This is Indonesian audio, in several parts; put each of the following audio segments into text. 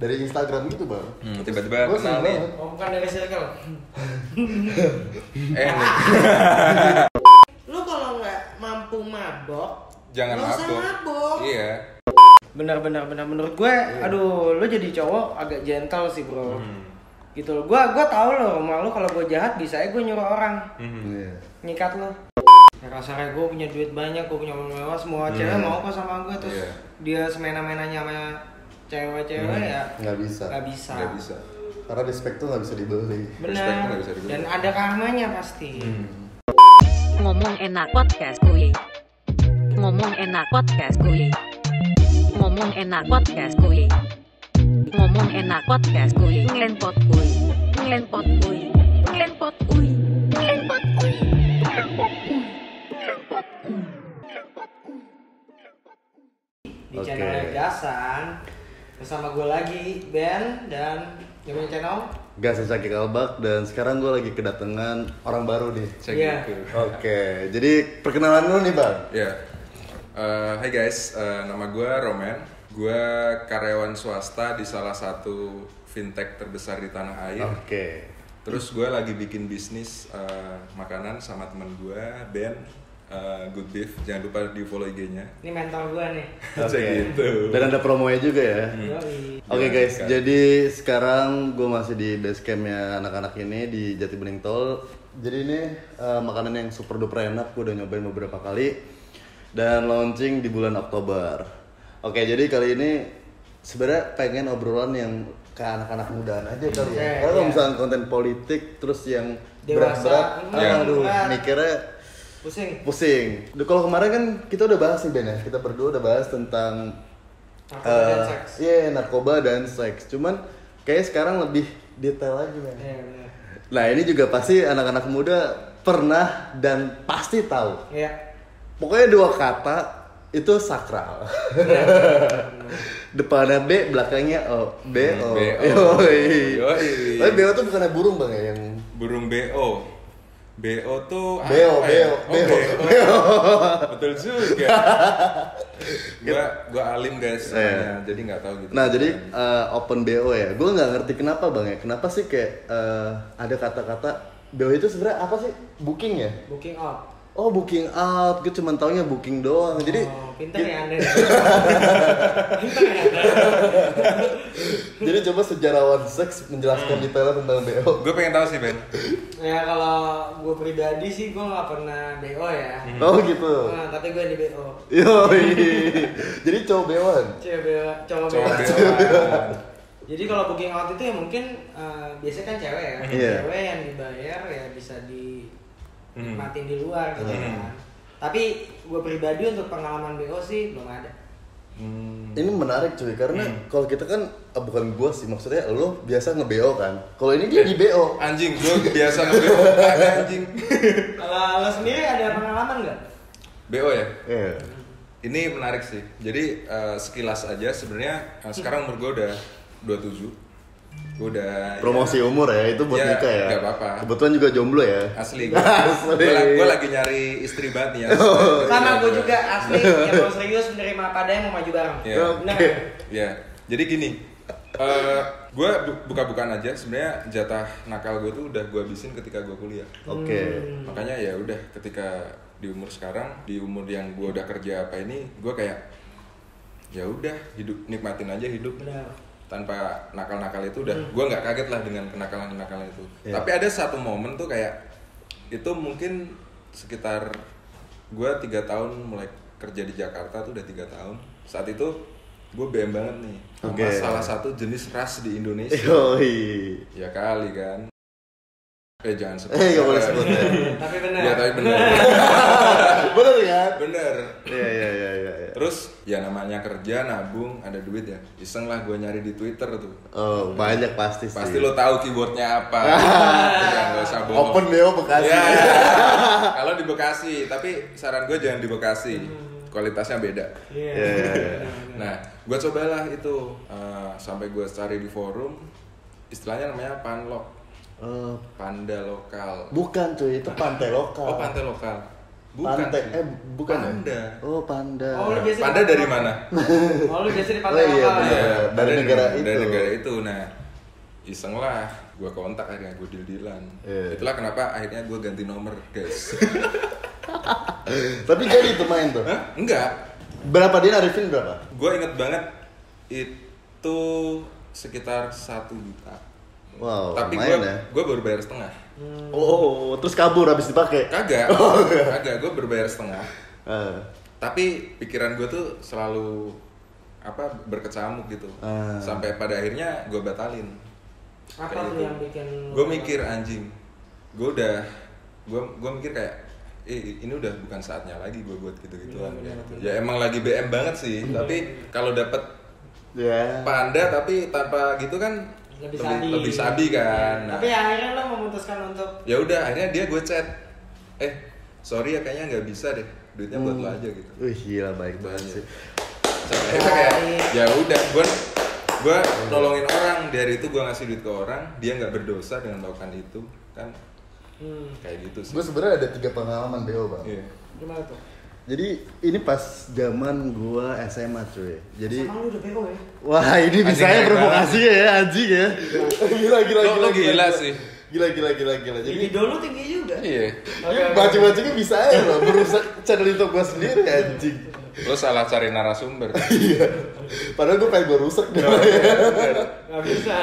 dari Instagram gitu bang. Hmm, tiba-tiba Gua kenal nih. Oh bukan dari circle. Eh, nih. Lu kalau nggak mampu mabok, jangan nggak usah mabok. Iya. Benar benar benar menurut gue, aduh lu jadi cowok agak gentle sih bro. Hmm. Gitu loh. Gua gua tahu loh rumah lu kalau gue jahat bisa aja gue nyuruh orang Hmm. Iya. nyikat lu. Ya kasarnya gue punya duit banyak, gue punya mobil mewah, semua cewek mau kok sama gue terus Iya. dia semena-menanya sama cewek-cewek ya Nggak bisa. nggak bisa. Nggak bisa. Karena respect tuh nggak bisa dibeli. Benar. nggak bisa dibeli. Dan ada karmanya pasti. Ngomong enak podcast kuy. Ngomong enak podcast kuy. Ngomong enak podcast kuy. Ngomong enak podcast kuy. Ngelenpot kuy. Ngelenpot kuy. Ngelenpot kuy. Ngelenpot kuy. di Oke. channel Gasan bersama gue lagi Ben dan yang punya channel Gak secaki kalbak dan sekarang gue lagi kedatangan orang baru nih. Saya Iya. gitu. Oke, jadi perkenalan dulu nih bang. Ya. Eh, hai guys, Eh, nama gue Roman. Gue karyawan swasta di salah satu fintech terbesar di tanah air. Oke. Terus gue lagi bikin bisnis eh, makanan sama teman gue Ben, eh, Good Beef. Jangan lupa di follow IG-nya. ini mentor gue nih Oke. gitu. Dan ada promonya juga ya. Yoi. Oke Gimana, guys, Kak? jadi sekarang gue masih di base campnya anak-anak ini di Jati Bening Tol. Jadi ini eh, makanan yang super duper enak, gue udah nyobain beberapa kali dan launching di bulan Oktober. Oke, jadi kali ini sebenarnya pengen obrolan yang ke anak-anak mudaan aja kali ya. Karena kalau iya. misalnya konten politik terus yang berat-berat, iya, aduh, mikirnya pusing pusing. Kalau kemarin kan kita udah bahas nih Ben ya, kita berdua udah bahas tentang narkoba dan Eh, seks Iya, narkoba dan seks. Cuman kayak sekarang lebih detail lagi, men. Iya benar Nah, ini juga pasti anak-anak muda pernah dan pasti tahu. iya Pokoknya dua kata itu sakral. Depannya B, belakangnya O. B O. B, O. Yoi. Yoi. Tapi B O tuh bukannya burung, Bang ya, yang Burung BO. BO tuh Oh, beo, beo. Betul juga. gua gua alim guys, Iya. soalnya. jadi nggak tahu gitu. Nah jadi eh, open BO ya, gue nggak ngerti kenapa bang ya, kenapa sih kayak eh, ada kata-kata BO itu sebenarnya apa sih? Booking ya? booking out Oh booking out, gue cuma taunya booking doang. Jadi oh, pinter ya anda ya anda jadi coba sejarawan seks menjelaskan detailnya tentang BO. gue pengen tahu sih Ben. ya kalau gue pribadi sih gue nggak pernah bo ya Oh gitu. Nah, tapi gue di bo Yoi. jadi cowok bo cowok bo Coba BO. Jadi kalau booking out itu ya mungkin eh, biasanya kan cewek ya, Iya. cewek yang dibayar ya bisa dinikmatin Hmm. di luar gitu Hmm. kan. Tapi gue pribadi untuk pengalaman BO sih belum ada. Hmm. Ini menarik cuy karena kalau kita kan ah, bukan gua sih maksudnya lo biasa nge-BO kan. Kalau ini dia di BO. Anjing, gue biasa nge-BO anjing. Kalau lo sendiri ada pengalaman nggak? BO ya? Iya. Ini menarik sih. Jadi eh, sekilas aja sebenarnya eh, sekarang umur gue udah 27. Udah Promosi ya, umur ya itu buat Ya, nikah ya. nggak apa-apa. Kebetulan juga jomblo ya. asli gue. Asli. gue lagi nyari istri banget nih ya. Sama gue juga asli yang mau serius menerima apa adanya mau maju bareng. Iya. Oke. nggak? Ya, jadi gini, eh gue buka-bukaan aja. Sebenarnya jatah nakal gue tuh udah gue habisin ketika gue kuliah. Oke. Hmm. Makanya ya udah ketika di umur sekarang, di umur yang gue udah kerja apa ini, gue kayak ya udah hidup nikmatin aja hidup Benar. Tanpa nakal-nakal itu udah gue nggak kaget lah dengan kenakalan-kenakalan itu. Iya. Tapi ada satu momen tuh kayak itu mungkin sekitar gue tiga tahun mulai kerja di Jakarta tuh udah tiga tahun. Saat itu gue BM banget nih sama salah satu jenis ras di Indonesia. Yoi. ya kali kan. Eh jangan sebut. Eh nggak boleh sebut ya. Tapi benar. Ya tapi bener. Bener kan? bener. Iya iya iya iya. iya. Terus ya namanya kerja nabung ada duit ya. Iseng lah gue nyari di Twitter tuh. Oh banyak pasti sih. Pasti lo tahu keyboardnya apa. ya, gak usah bohong. Open BO Bekasi. Ya, kalau di Bekasi, tapi saran gue jangan di Bekasi. Kualitasnya beda. Iya. Iya, iya, iya. Nah, gue cobalah itu eh, sampai gue cari di forum. Istilahnya namanya panlok, Eh, panda lokal. bukan cuy itu pantai lokal. Oh, pantai lokal. Bukan Pantai. sih. Eh, bukan ya? Panda. Oh, panda. Oh, lu biasa Panda di dari mana? Oh lu biasa di Oh, pantai iya, apa? Iya, dari negara Dari itu. negara itu. Nah, iseng lah. Gue kontak akhirnya gue deal-dealan. Iya. Itulah kenapa akhirnya gue ganti nomor, guys. Tapi jadi itu main tuh. Hah? Enggak. Berapa dia narifin berapa? Gue inget banget itu sekitar satu juta. Wow, Tapi gue ya. gue baru bayar setengah. Oh, terus kabur habis dipakai. Kagak, Oh, kagak. Gue berbayar setengah. Eh, Tapi pikiran gue tuh selalu apa berkecamuk gitu. Ah. Sampai pada akhirnya gue batalin. Apa Kayak gitu. yang bikin gue mikir anjing gue udah gue gue mikir kayak eh ini udah bukan saatnya lagi gue buat gitu gituan Bener, gitu. ya emang lagi BM banget sih tapi kalau dapet ya. panda tapi tanpa gitu kan lebih lebih, sabi. lebih sabi kan. Nah, Tapi akhirnya lo memutuskan untuk ya udah akhirnya dia gue chat. Eh sorry ya kayaknya nggak bisa deh. Duitnya buat lo aja gitu. Wih, gila baik banget Banyak. sih. sampai akhirnya kayak ya. Udah gue gue nolongin orang. Dari itu gue ngasih duit ke orang. Dia nggak berdosa dengan melakukan itu kan? Hmm, kayak gitu sih. Gue sebenarnya ada tiga pengalaman BO bang. Iya. gimana tuh? Jadi ini pas zaman gua SMA cuy. Jadi Sama lu udah bego ya? wah ini bisa ya provokasi ya anjing ya. gila gila Lo- lo gila sih. Gila gila gila gila. Jadi Jadi dulu tinggi juga. iya Oke, oke. baju-bajunya bisa ya loh. Berusaha channel itu gua sendiri anjing. Lo salah cari narasumber Iya. Padahal gue pengen gue rusak deh. Gak bisa.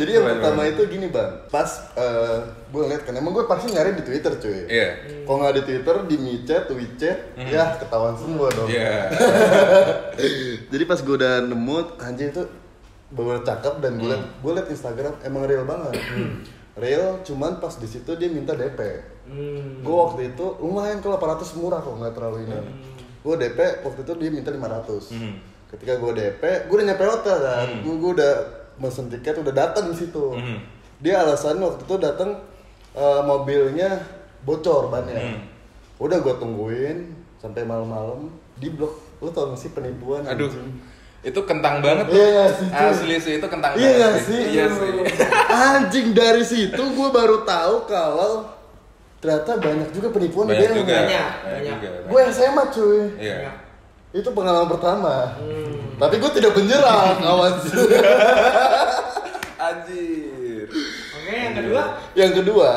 Jadi yang pertama itu gini bang, pas gue ngeliat kan, emang gue pasti nyari di Twitter cuy. iya Kalau nggak di Twitter, di micet, WeChat, ya ketahuan semua dong. iya Jadi pas gue udah nemu anjing itu bener cakep dan gue liat, gue liat Instagram emang real banget. real, cuman pas di situ dia minta DP. Hmm. Gue waktu itu lumayan kalau 800 murah kok nggak terlalu ini. Gue DP waktu itu dia minta 500. Hmm. Ketika gue DP, gue udah nyampe hotel kan. Gue gue udah mesen tiket udah datang di situ. Hmm. Dia alasan waktu itu datang eh, mobilnya bocor bannya. Hmm. Udah gue tungguin sampai malam-malam di blok. Lu tau gak sih penipuan? aduh anjing? itu kentang banget tuh Iya sih, asli sih itu kentang Iya banget sih? iya sih Anjing dari situ gue baru tahu kalau ternyata banyak juga penipuan di banyak BM. juga Banyak, banyak. juga Gue SMA cuy. iya Itu pengalaman pertama. Hmm. Tapi gue tidak menyerah, kawan. anjir Oke, yang kedua. Yang kedua,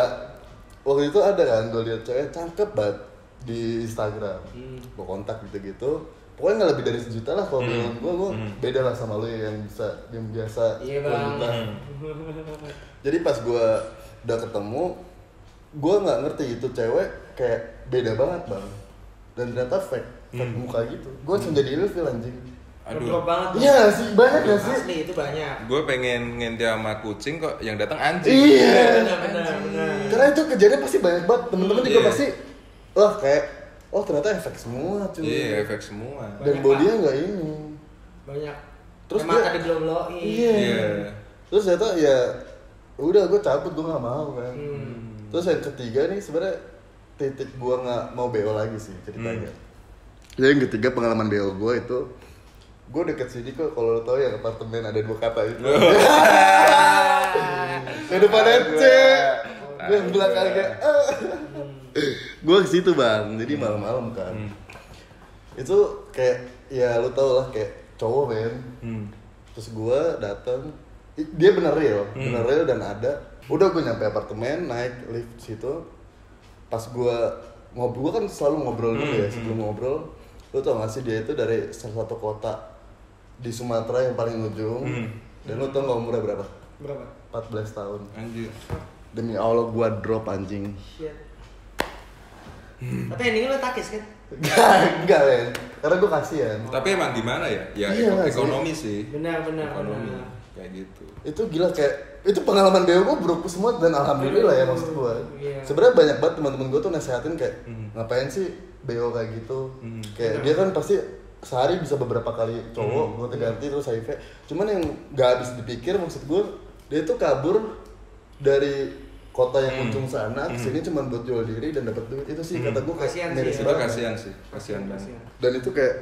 waktu itu ada kan gue lihat cewek cakep banget di Instagram. Hmm. Gue kontak gitu-gitu. Pokoknya nggak lebih dari sejuta lah kalau Hmm. menurut gue, gue Hmm. beda lah sama lo yang bisa yang biasa Iya, 10 Bang. juta. Hmm. Jadi pas gue udah ketemu, gue nggak ngerti itu cewek kayak beda banget bang. Dan ternyata fake, fake Hmm. muka gitu. Gue langsung jadi ilfil anjing. Aduh banget. Iya sih, banyak gak sih? Asli itu banyak. gue pengen ngenti sama kucing kok yang datang anjing Iya. Benar, benar, benar. Karena itu kejadian pasti banyak banget. Temen-temen juga Iya. pasti, wah kayak, oh ternyata efek semua cuy. iya efek semua Dan bodinya nggak ini. Banyak. Terus Emang dia- bloin. Iya. iya Terus ternyata ya, udah gue cabut gue nggak mau kan. Hmm. Terus yang ketiga nih sebenarnya titik gue nggak mau BO lagi sih ceritanya. Hmm. Jadi yang ketiga pengalaman BO gue itu gue deket sini kok kalau lo tau yang apartemen ada dua kata itu. Yang depannya C, yang belakangnya A. gue ke situ bang, jadi malam-malam kan. Hmm. Itu kayak ya lo tau lah kayak cowok men. Hmm. Terus gue datang, dia bener real, Hmm. bener real dan ada. Udah gue nyampe apartemen, naik lift situ. Pas gue ngobrol, gue kan selalu ngobrol dulu Hmm, ya sebelum ngobrol. Lo tau gak sih dia itu dari salah satu kota di Sumatera yang paling ujung. Hmm. Dan lo tau gak umurnya berapa? Berapa? 14 tahun. anjir Demi Allah gue drop anjing. Shit. Tapi endingnya lo takis kan? Enggak, enggak men. Karena gue kasihan. tapi emang gimana ya ya Iya ekonomi sih Benar, benar, ekonomi benar. Kayak gitu itu gila kayak itu pengalaman BO gue buruk semua dan alhamdulillah ya maksud gue Iya. sebenarnya banyak banget teman-teman gue tuh nasehatin kayak Hmm. ngapain sih BO kayak gitu Hmm. kayak dia kan pasti sehari bisa beberapa kali cowok Hmm. gue ganti terus HIV cuman yang nggak habis dipikir maksud gue dia tuh kabur dari kota yang Hmm. ujung sana ke sini cuman buat jual diri dan dapat duit itu sih kata gue kayak Kasihan sih ya. kasihan sih kasihan dan itu kayak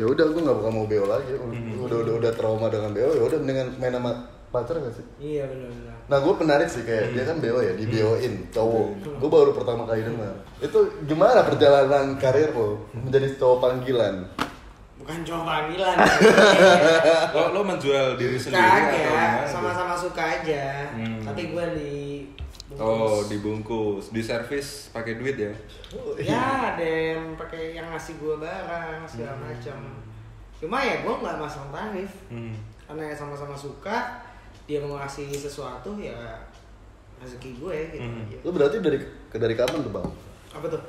ya udah gue nggak bakal mau BO lagi Hmm. udah udah udah trauma dengan BO ya udah mendingan main sama pacar gak sih? Iya benar-benar. Nah gue penarik sih kayak dia kan BO ya, di BO-in cowok. Gue baru pertama kali dengar. Itu gimana perjalanan karir lo menjadi cowok panggilan? Bukan cuma panggilan. Lo lo menjual diri sendiri Kagak, sama-sama suka aja. Hmm. Tapi gue di Oh, dibungkus, di servis pakai duit ya? ya ada yang pakai yang ngasih gue barang segala Hmm. macam. Cuma ya gue nggak masang tarif Hmm. karena ya sama-sama suka. Dia mau ngasih sesuatu ya rezeki gue gitu Hmm. aja. Lu berarti dari dari kapan tuh bang? Apa tuh?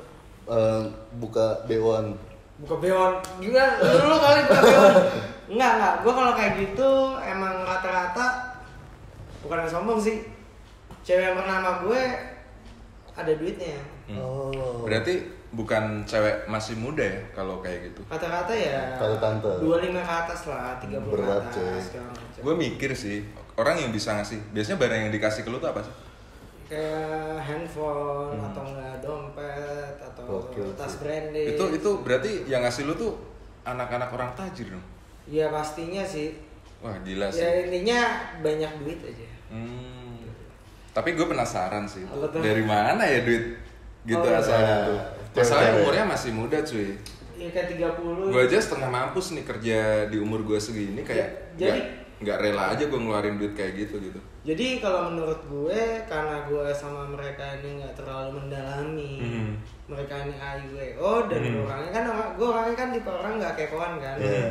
Eh, buka BO-an Buka beon gimana? Lu, lu kali buka beon? Enggak enggak. Gue kalau kayak gitu emang rata-rata bukan yang sombong sih. Cewek yang pernah sama gue ada duitnya. Hmm. Oh. Berarti bukan cewek masih muda ya kalau kayak gitu? Rata-rata ya Kata tante. 25 ke atas lah, 30 Berat, ke coy. atas. Gue mikir sih, orang yang bisa ngasih, biasanya barang yang dikasih ke lu tuh apa sih? kayak handphone Hmm. atau enggak dompet atau Gokil tas sih. branded. Itu itu berarti yang ngasih lu tuh anak-anak orang tajir dong? Ya pastinya sih. Wah gila sih. Ya intinya banyak duit aja. Hmm. Tapi gue penasaran sih, tuh? dari mana ya duit gitu Oh, asalnya iya. tuh? Masalahnya umurnya masih muda cuy. Ya kayak 30. Gue aja setengah mampus nih kerja di umur gue segini kayak Ya, jadi- nggak nggak rela aja gue ngeluarin duit kayak gitu gitu. Jadi kalau menurut gue karena gue sama mereka ini nggak terlalu mendalami Hmm. mereka ini AIWO dan Hmm. orangnya kan orang- gue orangnya kan tipe orang nggak kepoan kan. Iya.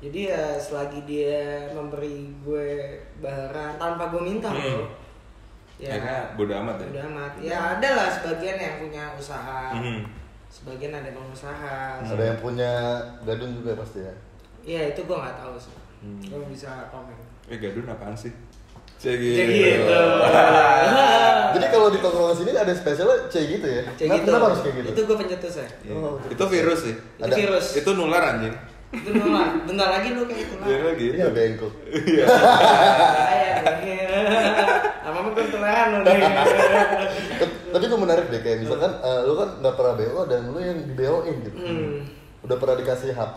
Jadi ya selagi dia memberi gue barang tanpa gue minta Hmm. loh. Ya Akhirnya bodo amat ya? bodo amat. Ya ada lah sebagian yang punya usaha. Hmm. Sebagian ada yang pengusaha. Ada yang punya gadun juga pasti ya. Iya itu gue nggak tahu sih. Hmm. Nggak bisa komen. Eh gadun apaan sih? Cek Jadi gitu. Jadi kalau di tongkrongan sini ada spesialnya C gitu ya? Kayak Kenapa- gitu. Kenapa harus kayak gitu? Itu gue pencetus ya. Iya. Oh. Itu virus sih. Itu Ada- virus. Itu nular anjing. Itu nular. Bentar lagi lu kayak itu Iya lagi. Iya bengkok. Lama-lama gue lu nih. Tapi gue menarik deh kayak misalkan eh, lu kan nggak pernah BO dan lu yang di BO-in gitu. Hmm. Udah pernah dikasih HP,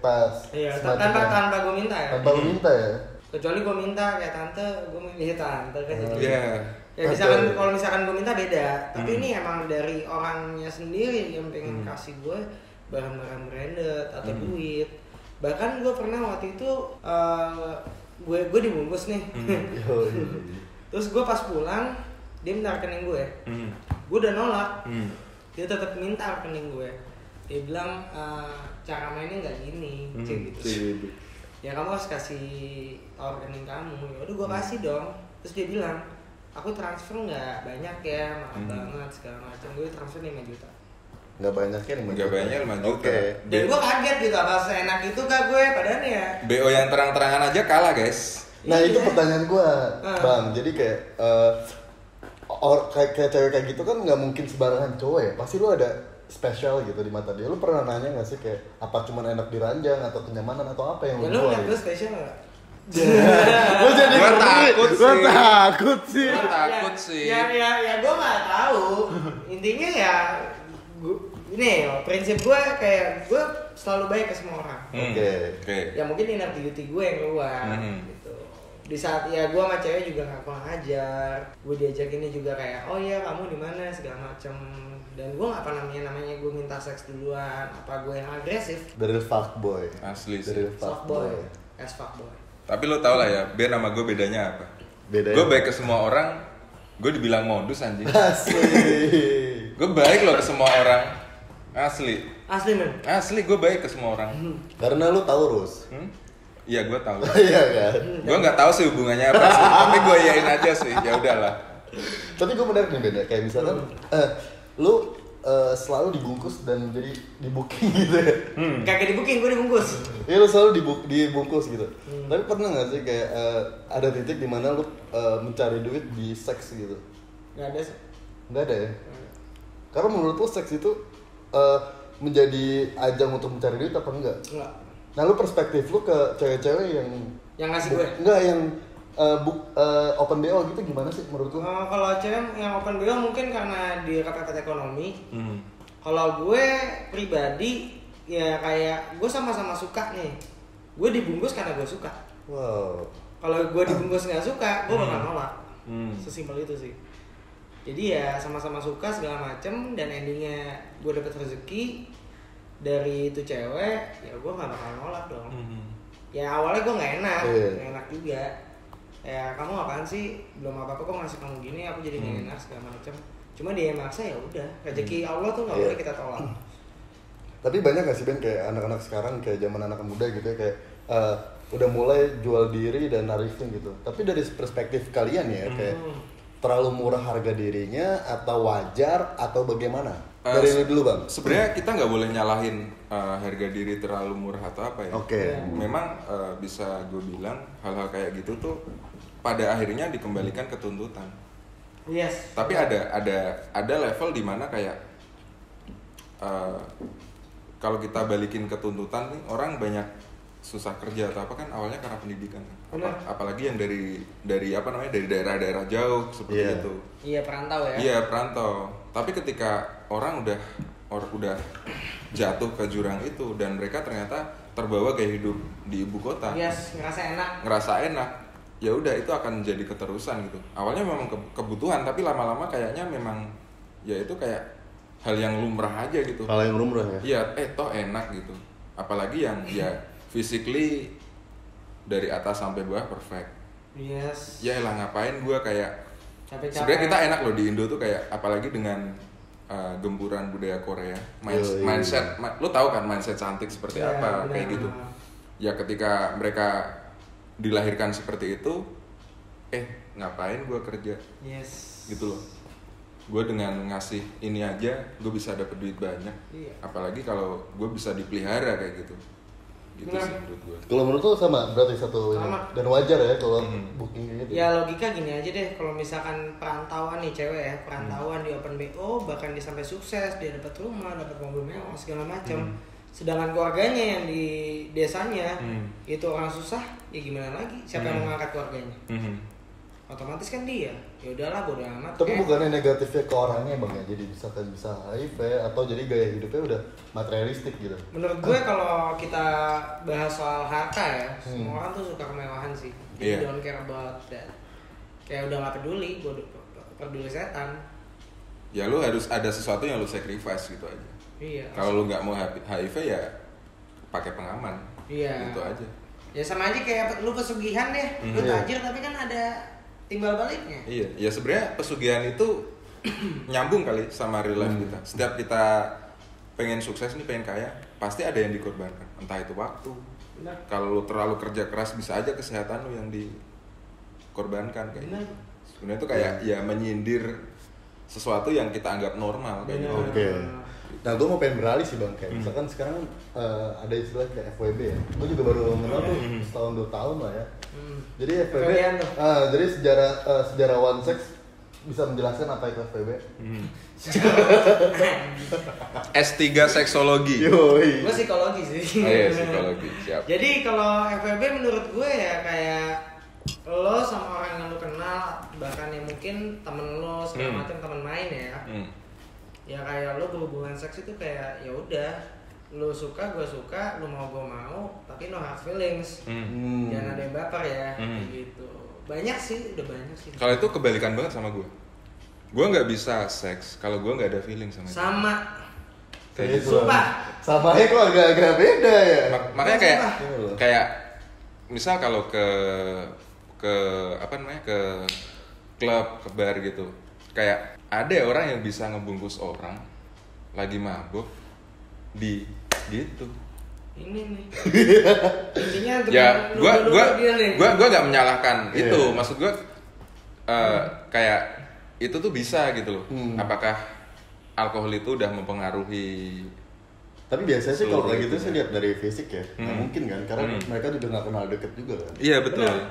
tas, Iya, tanpa yang- tanpa gue minta ya. tanpa lu minta ya. Kecuali gue minta kayak tante, gue minta tante kan gitu. Iya. Ya misalkan kalau misalkan gue minta beda, tapi Hmm. ini emang dari orangnya sendiri yang pengen Hmm. kasih gue barang-barang branded atau Hmm. duit. Bahkan gue pernah waktu itu eh, gue gue dibungkus nih. Hmm. Terus gue pas pulang dia minta rekening gue. Hmm. Gue udah nolak. Hmm. Dia tetap minta rekening gue. Dia bilang "Eh, cara mainnya nggak gini, Hmm. cek gitu. Cek gitu. Ya kamu harus kasih tau rekening kamu. Ya udah Hmm. gue kasih dong. Terus dia bilang, aku transfer nggak banyak ya, maaf Hmm. banget segala macam. Gue transfer 5 juta. Nggak banyak kan? lima Nggak juta? banyak, lima juta. Oke. Dan gue kaget gitu, apa seenak itu kak gue padahal ya. BO yang terang-terangan aja kalah guys. Nah itu Iya. pertanyaan gua, Ah. bang. Jadi kayak eh, or, kayak, kayak cewek kayak gitu kan nggak mungkin sembarangan cowok ya. Pasti lu ada spesial gitu di mata dia. Lu pernah nanya nggak sih kayak apa cuman enak diranjang atau kenyamanan atau apa yang Ya lu lu gue gitu? spesial gak? Gua jadi Gua ngeri. takut Gua sih. takut sih. Gua takut ya, sih. Ya ya ya gue nggak tahu. Intinya ya gua, ini prinsip gue kayak gue selalu baik ke semua orang. Hmm. Oke. Oke. Ya mungkin inner beauty gue yang keluar Hmm. Di saat ya gue sama cewek juga nggak kurang ajar. Gue diajak ini juga kayak oh iya kamu di mana segala macem. Dan gue nggak pernah namanya namanya gue minta seks duluan. Apa gue yang agresif? Dari fuckboy. Asli sih. Dari fuckboy. boy, as fuck boy. Tapi lo tau lah ya, Ben sama gue bedanya apa? Bedanya? Gue baik ke semua orang, gue dibilang modus anjing. Asli. gue baik loh ke semua orang. Asli. Asli men. Asli gue baik ke semua orang. Karena lu Taurus. Hmm? Iya gue tahu. Iya kan? gue nggak tahu sih hubungannya apa sih, tapi gue yain aja sih. Ya udahlah. Tapi gue menarik nih beda kayak misalkan eh, lu eh, selalu dibungkus dan jadi di booking gitu ya. Hmm. Kagak di booking, gue dibungkus. Iya lu selalu dibu- dibungkus gitu. Tapi pernah gak sih kayak eh, ada titik di mana lu eh, mencari duit di seks gitu? Gak ada sih. Nggak ada ya? Karena menurut lu seks itu eh, menjadi ajang untuk mencari duit apa enggak? Enggak. Nah lu perspektif lu ke cewek-cewek yang Yang ngasih gue. Enggak yang eh, buk, eh, open BO gitu gimana sih menurut lu? Eh, kalau cewek yang open BO mungkin karena dia kepepet ekonomi. Hmm. Kalau gue pribadi ya kayak gue sama-sama suka nih. Gue dibungkus karena gue suka. Wow. kalau gue dibungkus nggak suka gue bakal nolak Hmm. sesimpel itu sih jadi ya sama-sama suka segala macem dan endingnya gue dapet rezeki dari itu cewek ya gue nggak bakal nolak dong Hmm. ya awalnya gue nggak enak nggak enak juga ya kamu apaan sih belum apa apa kok ngasih kamu gini aku jadi nggak enak segala macem cuma dia yang maksa ya udah rezeki Allah tuh nggak Iya. boleh kita tolak Tapi banyak gak sih Ben kayak anak-anak sekarang kayak zaman anak muda gitu ya kayak eh, udah mulai jual diri dan narifin gitu. Tapi dari perspektif kalian ya kayak Hmm. terlalu murah harga dirinya atau wajar atau bagaimana? Eh, Dari dulu bang. Sebenarnya kita nggak boleh nyalahin uh, harga diri terlalu murah atau apa ya. Oke. Memang uh, bisa gue bilang hal-hal kayak gitu tuh pada akhirnya dikembalikan ke tuntutan. yes Tapi ada ada ada level di mana kayak uh, kalau kita balikin ke tuntutan nih orang banyak susah kerja atau apa kan awalnya karena pendidikan. Apa- Benar. apalagi yang dari dari apa namanya dari daerah-daerah jauh seperti Iya. itu. iya perantau ya Iya perantau. Tapi ketika orang udah or udah jatuh ke jurang itu dan mereka ternyata terbawa gaya hidup di ibu kota, yes ngerasa enak ngerasa enak, ya udah itu akan jadi keterusan gitu. Awalnya memang ke- kebutuhan tapi lama-lama kayaknya memang ya itu kayak hal yang lumrah aja gitu. Hal yang lumrah ya. Iya, eh toh enak gitu. Apalagi yang ya physically dari atas sampai bawah perfect. yes Ya elah ngapain gua kayak capek-capek. Sebenarnya kita enak loh di Indo tuh kayak apalagi dengan uh, gempuran budaya Korea. Minds- Yoi. mindset ma- lo tahu kan mindset cantik seperti Iya, apa benar. kayak gitu. Ya ketika mereka dilahirkan seperti itu eh ngapain gua kerja? Yes. Gitu loh. Gue dengan ngasih ini aja gue bisa dapet duit banyak. Iya. apalagi kalau gue bisa dipelihara kayak gitu gitu sih menurut gue Kalau menurut lu sama berarti satu ini. Sama. dan wajar ya kalau Mhm. booking gitu. Ya logika gini aja deh, kalau misalkan perantauan nih cewek ya, perantauan di open BO bahkan dia sampai sukses, dia dapat rumah, dapat mobil mewah segala macam. Sedangkan keluarganya yang di desanya Hmm. itu orang susah, ya gimana lagi? Siapa yang mau ngangkat keluarganya? Mhm. Otomatis kan dia. Ya udahlah bodo amat. Tapi Kayak- bukannya negatifnya ke orangnya bang ya, jadi misalkan bisa HIV atau jadi gaya hidupnya udah materialistik gitu. Menurut gue kalau kita bahas soal harta ya, Hmm. semua orang tuh suka kemewahan sih. Jadi Iya. don't care about that. Kayak udah gak peduli, gue peduli setan. ya lu harus ada sesuatu yang lu sacrifice gitu aja Iya. kalau lu nggak mau HIV ya pakai pengaman Iya. gitu aja Ya sama aja kayak lu pesugihan deh, lu Mhm. tajir tapi kan ada timbal baliknya. iya ya sebenarnya pesugihan itu nyambung kali sama real life kita setiap kita pengen sukses nih pengen kaya pasti ada yang dikorbankan entah itu waktu Benar. kalau lu terlalu kerja keras bisa aja kesehatan lu yang dikorbankan kayak Benar. gitu. sebenarnya itu kayak ya menyindir sesuatu yang kita anggap normal kayak gitu Oke. Nah, gue mau pengen beralih sih bang, kayak Hmm. misalkan sekarang eh, ada istilah kayak FWB ya. Gue juga baru mengenal tuh Hmm. setahun dua tahun lah ya. Hmm. Jadi FWB, tuh. ah, jadi sejarah eh, sejarawan seks bisa menjelaskan apa itu FWB? Hmm. S3 seksologi Yoi. gue psikologi sih. Oh iya, psikologi, siap. Jadi kalau FWB menurut gue ya kayak lo sama orang yang lo kenal bahkan yang mungkin temen lo segala Hmm. macam temen main ya. Hmm. Ya kayak lo berhubungan seks itu kayak ya udah lo suka gue suka lo mau gue mau tapi no hard feelings Hmm. Jangan ada yang baper ya Hmm. gitu banyak sih udah banyak sih Kalau itu kebalikan banget sama gue. Gue nggak bisa seks kalau gue nggak ada feeling sama sama Kayak gitu. Sumpah. Sama ya kok agak-agak beda ya. Mak- makanya kayak Sumpah. kayak misal kalau ke ke apa namanya ke klub ke bar gitu kayak ada orang yang bisa ngebungkus orang lagi mabuk di gitu ini nih intinya ya gua gua gua gua nggak menyalahkan Iya. itu maksud gua eh, kayak itu tuh bisa gitu loh Hmm. apakah alkohol itu udah mempengaruhi Tapi biasanya sih kalau kayak gitu itu. sih lihat dari fisik ya. Hmm. mungkin kan, karena Hmm. mereka juga nggak kenal deket juga kan. iya betul Benar.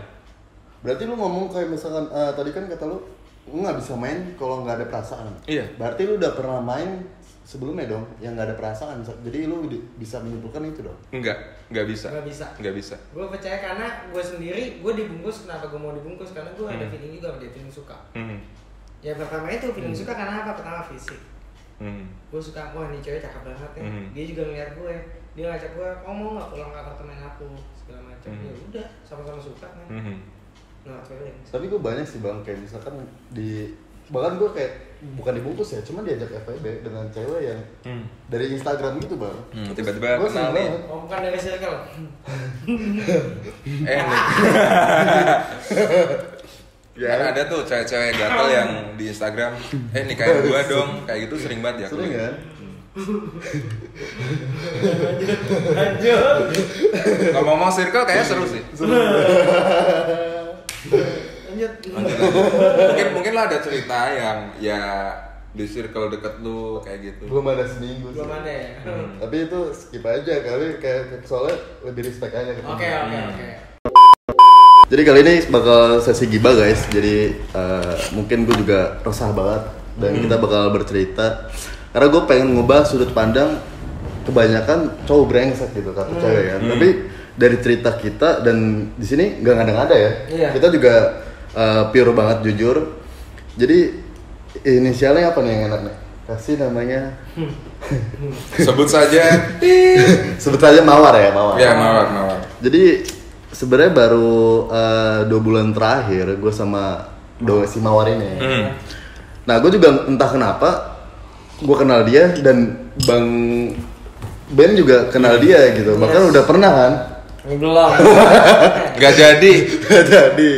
Berarti lu ngomong kayak misalkan eh, tadi kan kata lu lu nggak bisa main kalau nggak ada perasaan. Iya. Berarti lu udah pernah main sebelumnya dong yang nggak ada perasaan. Jadi lu bisa menyimpulkan itu dong. enggak nggak bisa Nggak bisa. nggak bisa gue percaya karena gue sendiri gue dibungkus kenapa gue mau dibungkus karena gue ada Hmm. feeling juga dia feeling suka Hmm. ya pertama itu feeling suka karena apa pertama fisik Hmm. gue suka wah ini cewek cakep banget ya Hmm. dia juga ngeliat gue dia ngajak gue kamu mau nggak pulang ke apartemen aku segala macam Hmm. ya udah sama-sama suka kan Hmm. Not feeling. tapi gue banyak sih bang kayak misalkan di bahkan gue kayak bukan dibungkus ya cuma diajak FWB dengan cewek yang Hmm. dari Instagram gitu bang Hmm, tiba-tiba Gua kenal nih. Oh bukan dari circle. Eh, nih. Ya. Kan ada tuh cewek-cewek gatel yang di Instagram, eh nikahin gua dong, kayak gitu sering banget ya. sering kan Lanjut. Ngomong-ngomong circle kayaknya seru sih. Lanjut. Lanjut, lanjut. mungkin mungkin lo ada cerita yang ya di circle deket lu kayak gitu. belum ada seminggu sih Belum ada ya. tapi itu skip aja kali kayak soalnya lebih respect aja gitu. Oke oke oke. Jadi kali ini bakal sesi gibah guys. Jadi eh, mungkin gue juga resah banget dan kita bakal bercerita. Karena gue pengen ngubah sudut pandang kebanyakan cowok brengsek gitu kata cewek kan. Tapi dari cerita kita dan di sini nggak ngada-ngada ya. Iya. Kita juga eh, pure banget jujur. Jadi inisialnya apa nih yang enak nih? Kasih namanya. Sebut saja. Sebut saja Mawar ya Mawar. ya mawar mawar. Jadi sebenarnya baru eh, dua bulan terakhir gue sama do si Mawar ini. Hmm. Nah gue juga entah kenapa gue kenal dia dan Bang Ben juga kenal dia gitu. Bahkan Yes. udah pernah kan? Belum. Gak jadi. Jadi.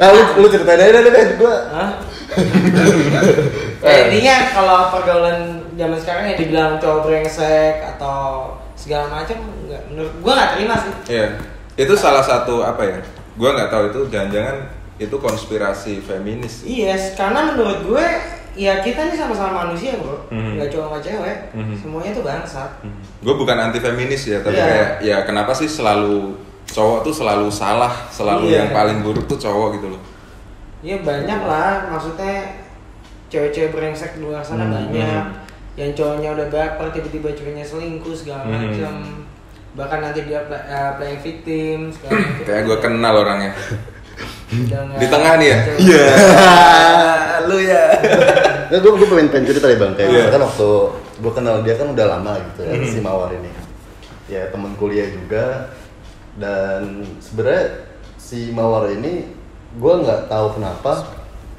Nah lu, lu ceritain aja deh Ben gue. Hah? Eh, intinya kalau pergaulan zaman sekarang yang dibilang cowok brengsek atau segala macam nggak menurut gua nggak terima sih. Iya. Itu salah satu apa ya? Gua nggak tahu itu jangan-jangan itu konspirasi feminis. Yes, karena menurut gue ya kita nih sama-sama manusia bro, Mhm. nggak cowok nggak cewek, Mhm. semuanya tuh bangsat. Gue bukan anti feminis ya, tapi Iya. kayak ya kenapa sih selalu cowok tuh selalu salah, selalu Iya. yang paling buruk tuh cowok gitu loh. Iya banyak lah, maksudnya cewek-cewek brengsek di luar sana Hmm, banyak. Yang cowoknya udah baper tiba-tiba ceweknya selingkuh segala Hmm. macam. Bahkan nanti dia play, eh, playing victim segala macam. Kayak gue kenal orangnya. Di tengah nih ya? Iya. Lu ya. Nah gue gue pengen pengen cerita deh bang. Kayak Iya. misalkan waktu gue kenal dia kan udah lama gitu ya Mhm. si Mawar ini. Ya temen kuliah juga dan sebenarnya si Mawar ini gue nggak tahu kenapa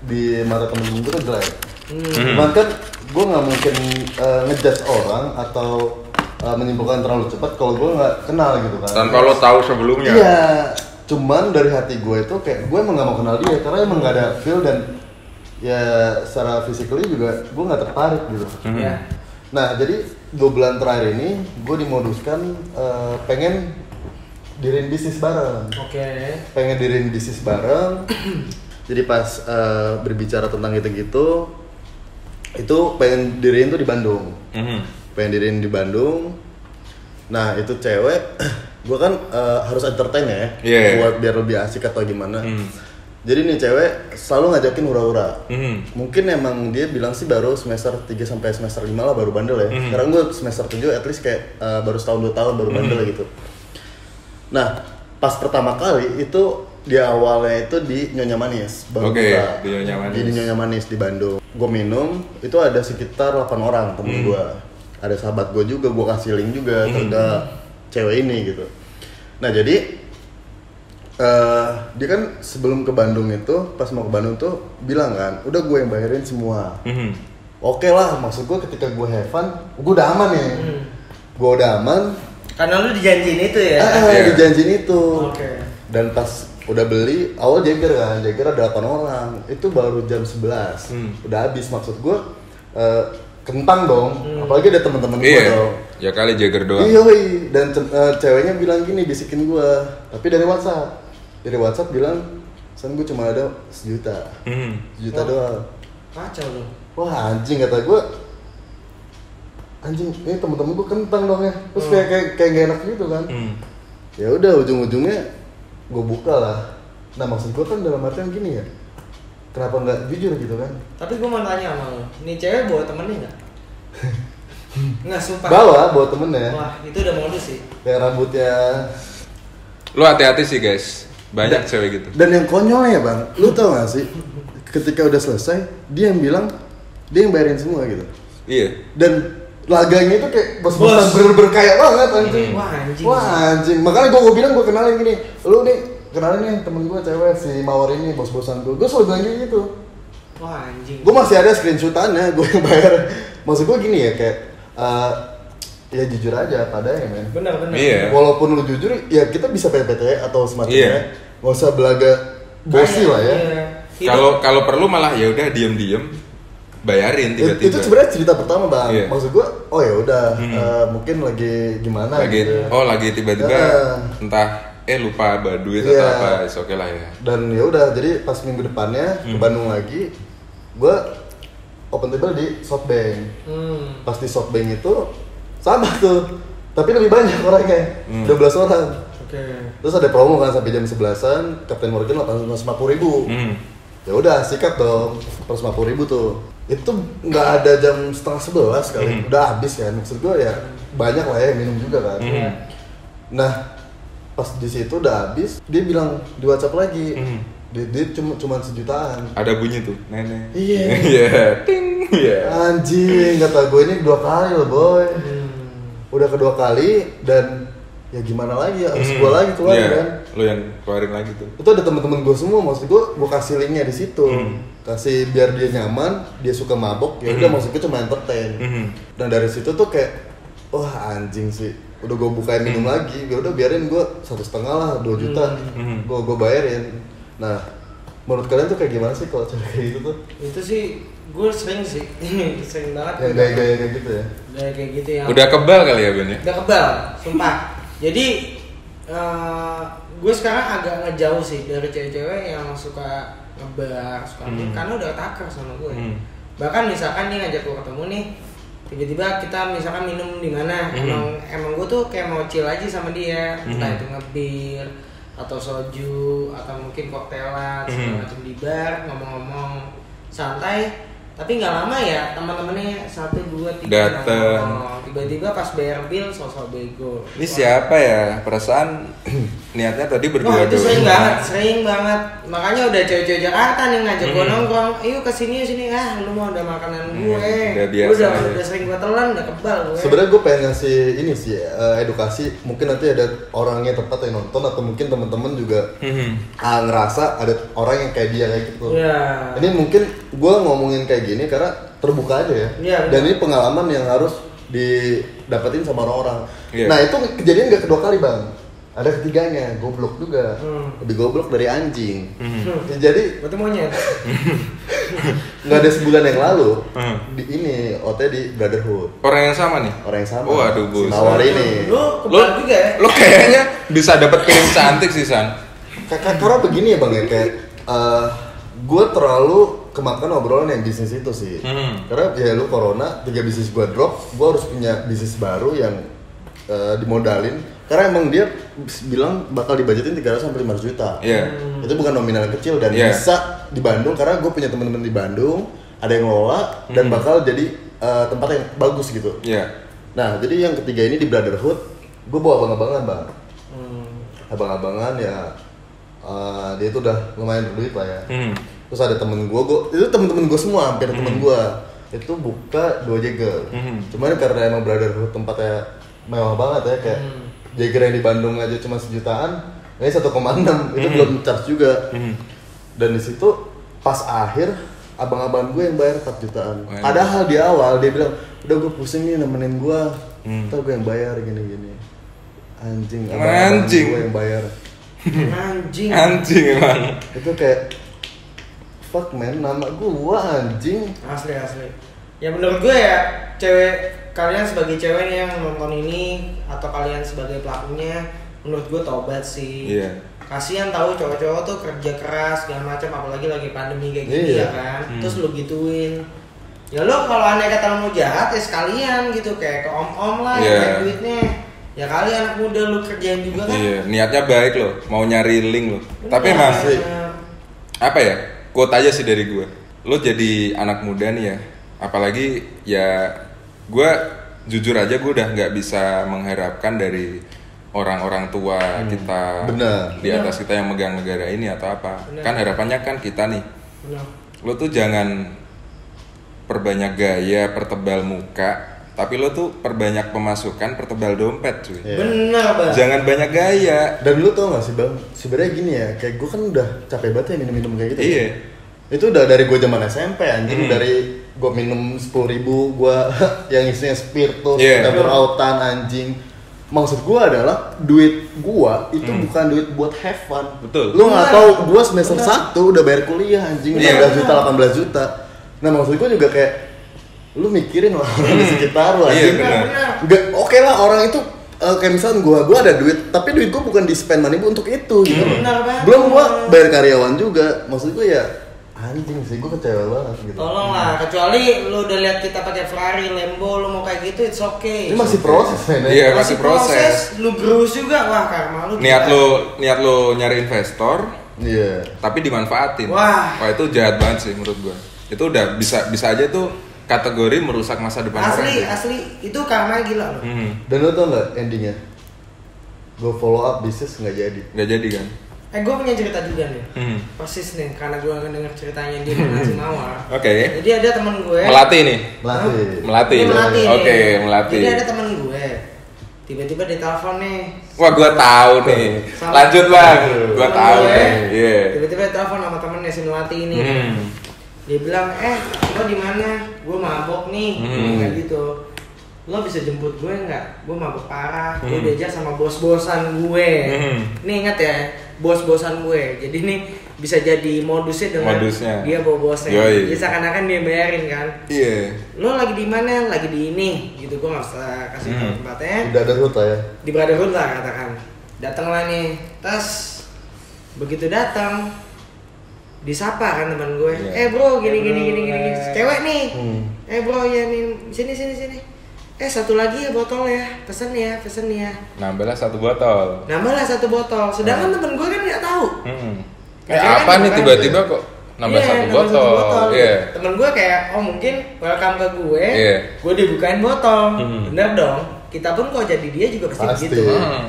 di mata temen gue tuh jelek. Hmm. Cuman kan gue nggak mungkin eh, ngejudge orang atau eh, menyimpulkan terlalu cepat kalau gue nggak kenal gitu kan. Tanpa lo tahu sebelumnya. Iya, cuman dari hati gue itu kayak gue emang gak mau kenal dia karena emang gak ada feel dan ya secara physically juga gue nggak tertarik gitu. Mhm. Ya. Nah jadi dua bulan terakhir ini gue dimoduskan eh, pengen dirin bisnis bareng, Oke. pengen dirin bisnis bareng. jadi pas eh, berbicara tentang gitu-gitu, itu pengen dirin tuh di Bandung Mhm. pengen diriin di Bandung nah itu cewek gue kan eh, harus entertain ya Iya. buat biar lebih asik atau gimana Hmm. jadi nih cewek selalu ngajakin hura-hura Mhm. mungkin emang dia bilang sih baru semester 3 sampai semester 5 lah baru bandel ya Mhm. sekarang gue semester 7 at least kayak eh, baru setahun dua tahun baru bandel gitu nah pas pertama kali itu di awalnya itu di Nyonya Manis baru Oke, buka. di Nyonya Manis. di Nyonya Manis di Bandung gue minum itu ada sekitar 8 orang temen Hmm. gue ada sahabat gue juga gue kasih link juga Hmm. ke cewek ini gitu nah jadi eh dia kan sebelum ke Bandung itu pas mau ke Bandung tuh bilang kan udah gue yang bayarin semua Mhm. oke lah maksud gue ketika gue have fun gue udah aman nih Hmm. gue udah aman Karena lu dijanjiin itu ya. ah, Iya. dijanjiin itu Oke. dan pas udah beli awal jager kan jager ada 8 orang itu baru jam 11 Hmm. udah habis maksud gue eh, kentang dong Hmm. apalagi ada teman-teman gue Iya. dong Ya kali Jagger doang. Iya, woi. dan ce- eh, ceweknya bilang gini bisikin gue tapi dari WhatsApp dari WhatsApp bilang san gue cuma ada sejuta Mhm. sejuta Oh. doang Kacau lu. wah anjing kata gue anjing ini temen-temen gue kentang dong ya terus kayak kayak kayak gak enak gitu kan Mhm. ya udah ujung-ujungnya gue buka lah nah maksud gue kan dalam artian gini ya kenapa nggak jujur gitu kan Tapi gue mau tanya sama lu, nih cewek bawa temennya nggak? Nggak sumpah. bawa bawa temennya Wah itu udah modus sih. kayak rambutnya Lu hati-hati sih guys. Banyak Dan- cewek gitu. dan yang konyolnya ya bang lu tau gak sih ketika udah selesai dia yang bilang dia yang bayarin semua gitu Iya. dan laganya itu kayak bos-bosan Bos. bener-bener kaya banget anjing Wah anjing. Wah anjing, makanya gue gue bilang gue kenalin gini, lu nih kenalin nih temen gue cewek si Mawar ini bos-bosan gue gue selalu bilang kayak gitu Wah anjing. gue masih ada screenshotannya gue yang bayar maksud gue gini ya kayak eh, ya jujur aja padanya men Bener bener. Iya. walaupun lu jujur ya kita bisa PPT atau semacamnya Iya. nggak usah belaga bosi lah ya Iya. Kalau kalau perlu malah ya udah diem-diem bayarin It- tiba-tiba. itu sebenarnya cerita pertama bang Iya. maksud gue oh ya udah Hmm. eh, mungkin lagi gimana lagi gitu oh lagi tiba-tiba Ah. entah eh lupa bawa duit Iya. atau apa, is oke lah ya. dan ya udah jadi pas minggu depannya ke Hmm. Bandung lagi gue open table di Softbank Hmm. pas di Softbank itu sama tuh tapi lebih banyak orangnya Hmm. 12 orang Oke. terus ada promo kan sampai jam 11an Captain Morgan 850 ribu Hmm. ya udah sikat dong 150 ribu tuh itu nggak ada jam setengah sebelas kali Hmm. udah habis kan maksud gue ya banyak lah ya minum juga kan Hmm. nah pas di situ udah habis dia bilang di WhatsApp lagi Hmm. dia, dia cuma cuma sejutaan Ada bunyi tuh, nenek. Iya. Iya. Ting. Iya. anjing kata gue ini dua kali loh boy Hmm. udah kedua kali dan ya gimana lagi ya harus Hmm. gue lagi keluar Iya. kan Lo yang keluarin lagi tuh. itu ada teman-teman gue semua maksud gue gue kasih linknya di situ Hmm. kasih biar dia nyaman dia suka mabok ya udah Hmm. maksud gue cuma entertain Mhm. dan dari situ tuh kayak wah anjing sih udah gue bukain minum Hmm. lagi ya udah biarin gue satu setengah lah dua juta Hmm. gue gue bayarin nah menurut kalian tuh kayak gimana sih kalau cewek kayak gitu tuh Itu sih gue sering sih. sering banget. yang gaya-gaya kayak gitu ya Gaya kayak gitu yang Udah kebal kali ya Ben ya? udah kebal, sumpah. Jadi eh gue sekarang agak ngejauh sih dari cewek-cewek yang suka ngebar, suka Hmm. hmm. karena udah takar sama gue. Hmm. Bahkan misalkan nih ngajak gue ketemu nih, tiba-tiba kita misalkan minum di mana, Hmm. emang emang gue tuh kayak mau chill aja sama dia, entah Hmm. itu ngebir atau soju atau mungkin koktelan segala Hmm. macam di bar ngomong-ngomong santai tapi nggak lama ya teman-temannya satu dua tiga nongkrong. tiba-tiba pas bayar bill sosok bego Ini siapa ya? Perasaan niatnya tadi berdua Wah itu sering banget, sering banget. Makanya udah cewek-cewek Jakarta nih ngajak gue Hmm. nongkrong. Ayo ke sini sini ah, lu mau udah makanan Hmm, gue. udah biasa udah, ya. udah sering gue telan, udah kebal gue. sebenarnya gue pengen ngasih ini sih eh, edukasi mungkin nanti ada orangnya tempat yang nonton atau mungkin teman-teman juga Mhm. ah, ngerasa ada orang yang kayak dia kayak gitu Iya. Ini mungkin gue ngomongin kayak gini karena terbuka aja ya. Iya, Dan ini pengalaman yang harus didapetin sama orang-orang. Iya. Nah itu kejadian gak kedua kali bang. Ada ketiganya, goblok juga. Hmm. Lebih goblok dari anjing. Hmm. Ya, jadi Berarti monyet. nggak ada sebulan yang lalu Hmm. di ini OT di Brotherhood. Orang yang sama nih? Orang yang sama. Waduh, Si bos. Mawar ini. Lu Lo, kebal juga ya? lo kayaknya bisa dapat piring cantik sih San. Kakak karena begini ya bang ya kayak gue terlalu kemakan obrolan yang bisnis itu sih. Hmm. Karena ya lu corona, tiga bisnis gue drop, gue harus punya bisnis baru yang eh, dimodalin. Karena emang dia bilang bakal dibajetin 300 sampai 500 juta. Iya. Itu bukan nominal yang kecil dan Iya. bisa di Bandung karena gue punya teman-teman di Bandung, ada yang ngelola dan Hmm. bakal jadi eh, tempat yang bagus gitu. Iya. Nah, jadi yang ketiga ini di Brotherhood, gue bawa abang-abangan bang Hmm. abang-abangan ya eh, dia itu udah lumayan berduit lah ya Hmm. terus ada temen gue gue itu temen-temen gue semua hampir temen gue itu buka dua Jager Hmm. cuman karena emang brotherhood tempatnya mewah banget ya kayak Hmm. Jager yang di Bandung aja cuma sejutaan ini 1,6 itu Hmm. belum charge juga Hmm. dan di situ pas akhir abang-abang gue yang bayar 4 jutaan Waduh. padahal di awal dia bilang udah gue pusing nih nemenin gue Hmm. ntar gue yang bayar gini-gini anjing Anjing. abang-abang gue yang bayar Anjing. Anjing emang. itu kayak fuck man nama gua anjing Asli asli. Ya menurut gue ya cewek kalian sebagai cewek yang nonton ini atau kalian sebagai pelakunya menurut gue tobat sih. Iya. Kasihan tahu cowok-cowok tuh kerja keras segala macam apalagi lagi pandemi kayak gini Iya. ya kan. Hmm. Terus lu gituin. Ya lo kalau aneh kata lo mau jahat ya sekalian gitu kayak ke om-om lah yang banyak duitnya. Ya kali anak muda lu kerjain juga kan. Iya, niatnya baik loh, mau nyari link loh. Bener. Tapi emang Asli. apa ya? Quote aja sih dari gue. Lo jadi anak muda nih ya, apalagi ya gue jujur aja gue udah nggak bisa mengharapkan dari orang-orang tua kita benar. di atas kita yang megang negara ini atau apa. Benar. Kan harapannya kan kita nih, Bener. lo tuh jangan perbanyak gaya, pertebal muka, tapi lo tuh perbanyak pemasukan, pertebal dompet cuy. Iya. Bener banget. Jangan banyak gaya. Dan lu tau gak sih bang, sebenarnya gini ya, kayak gue kan udah capek banget ya minum-minum kayak gitu. Iya. Itu udah dari gue zaman SMP anjing, Hmm. dari gue minum sepuluh ribu, gue yang isinya spiritus, Iya. dapur autan anjing. Maksud gue adalah duit gue itu bukan duit buat have fun. Hmm. Betul. Lu nggak Benar. tahu gue semester Benar. satu udah bayar kuliah anjing, Iya. 15 juta, 18 juta. Nah maksud gue juga kayak lu mikirin orang di sekitar lu Iya, anjing. benar. Nggak, oke lah orang itu eh, kayak misalnya gua gua ada duit, tapi duit gua bukan di spend money untuk itu gitu. banget. Belum gua bayar karyawan juga. Maksud gua ya anjing sih gua kecewa banget gitu. Tolong lah, kecuali lu udah lihat kita pakai Ferrari, Lambo, lu mau kayak gitu, it's okay. Ini masih proses men. ya. Iya, masih proses. Lu gerus juga, wah karma lu. Niat lo niat lo nyari investor, Iya. tapi dimanfaatin. Wah. itu jahat banget sih menurut gua. Itu udah bisa bisa aja tuh kategori merusak masa depan orang. Asli, sih. asli, itu karma gila loh. Hmm, Dan lu tau nggak endingnya? Gua follow up bisnis nggak jadi. nggak jadi kan? Eh, gue punya cerita juga nih. Hmm. Persis nih, karena gue denger ceritanya dia ngasih mawar. Oke. Jadi ada temen gue. Melati nih. Melati. Ini melati nih. Oke, melati. Jadi ada temen gue. Tiba-tiba dia telepon nih. Wah, gua tahu nih. Sama- Lanjut bang. Gua Temen tahu gue, nih. Iya. Tiba-tiba dia telepon sama temennya si melati ini. Hmm. Dia bilang, eh lo di mana? Gue mabok nih. Hmm. Kayak gitu. Lo bisa jemput gue nggak? Gue mabok parah. Gue Hmm. diajak sama bos-bosan gue. Hmm. Nih ingat ya, bos-bosan gue. Jadi nih bisa jadi modusnya dengan Modusnya. dia bawa bosnya. Yoi. Jadi seakan-akan dia bayarin kan. Iya. Lo lagi di mana? Lagi di ini. Gitu gue nggak usah kasih Hmm. tempatnya Udah ada rute ya. di Brotherhood lah katakan datanglah nih tas begitu datang disapa kan teman gue Iya. eh bro gini gini gini gini gini. cewek nih Hmm. eh bro ya nih sini sini sini eh satu lagi ya botol ya pesen ya pesen ya Nambahlah satu botol. nambahlah satu botol sedangkan temen gue kan nggak tahu Hmm. Ya, Eh kan apa nih kan? tiba-tiba kok nambah Iya, satu nambah botol? Iya. temen gue kayak oh mungkin welcome ke gue Iya. gue dibukain botol Hmm. bener dong kita pun kalau jadi dia juga pasti, Pasti. begitu Hmm.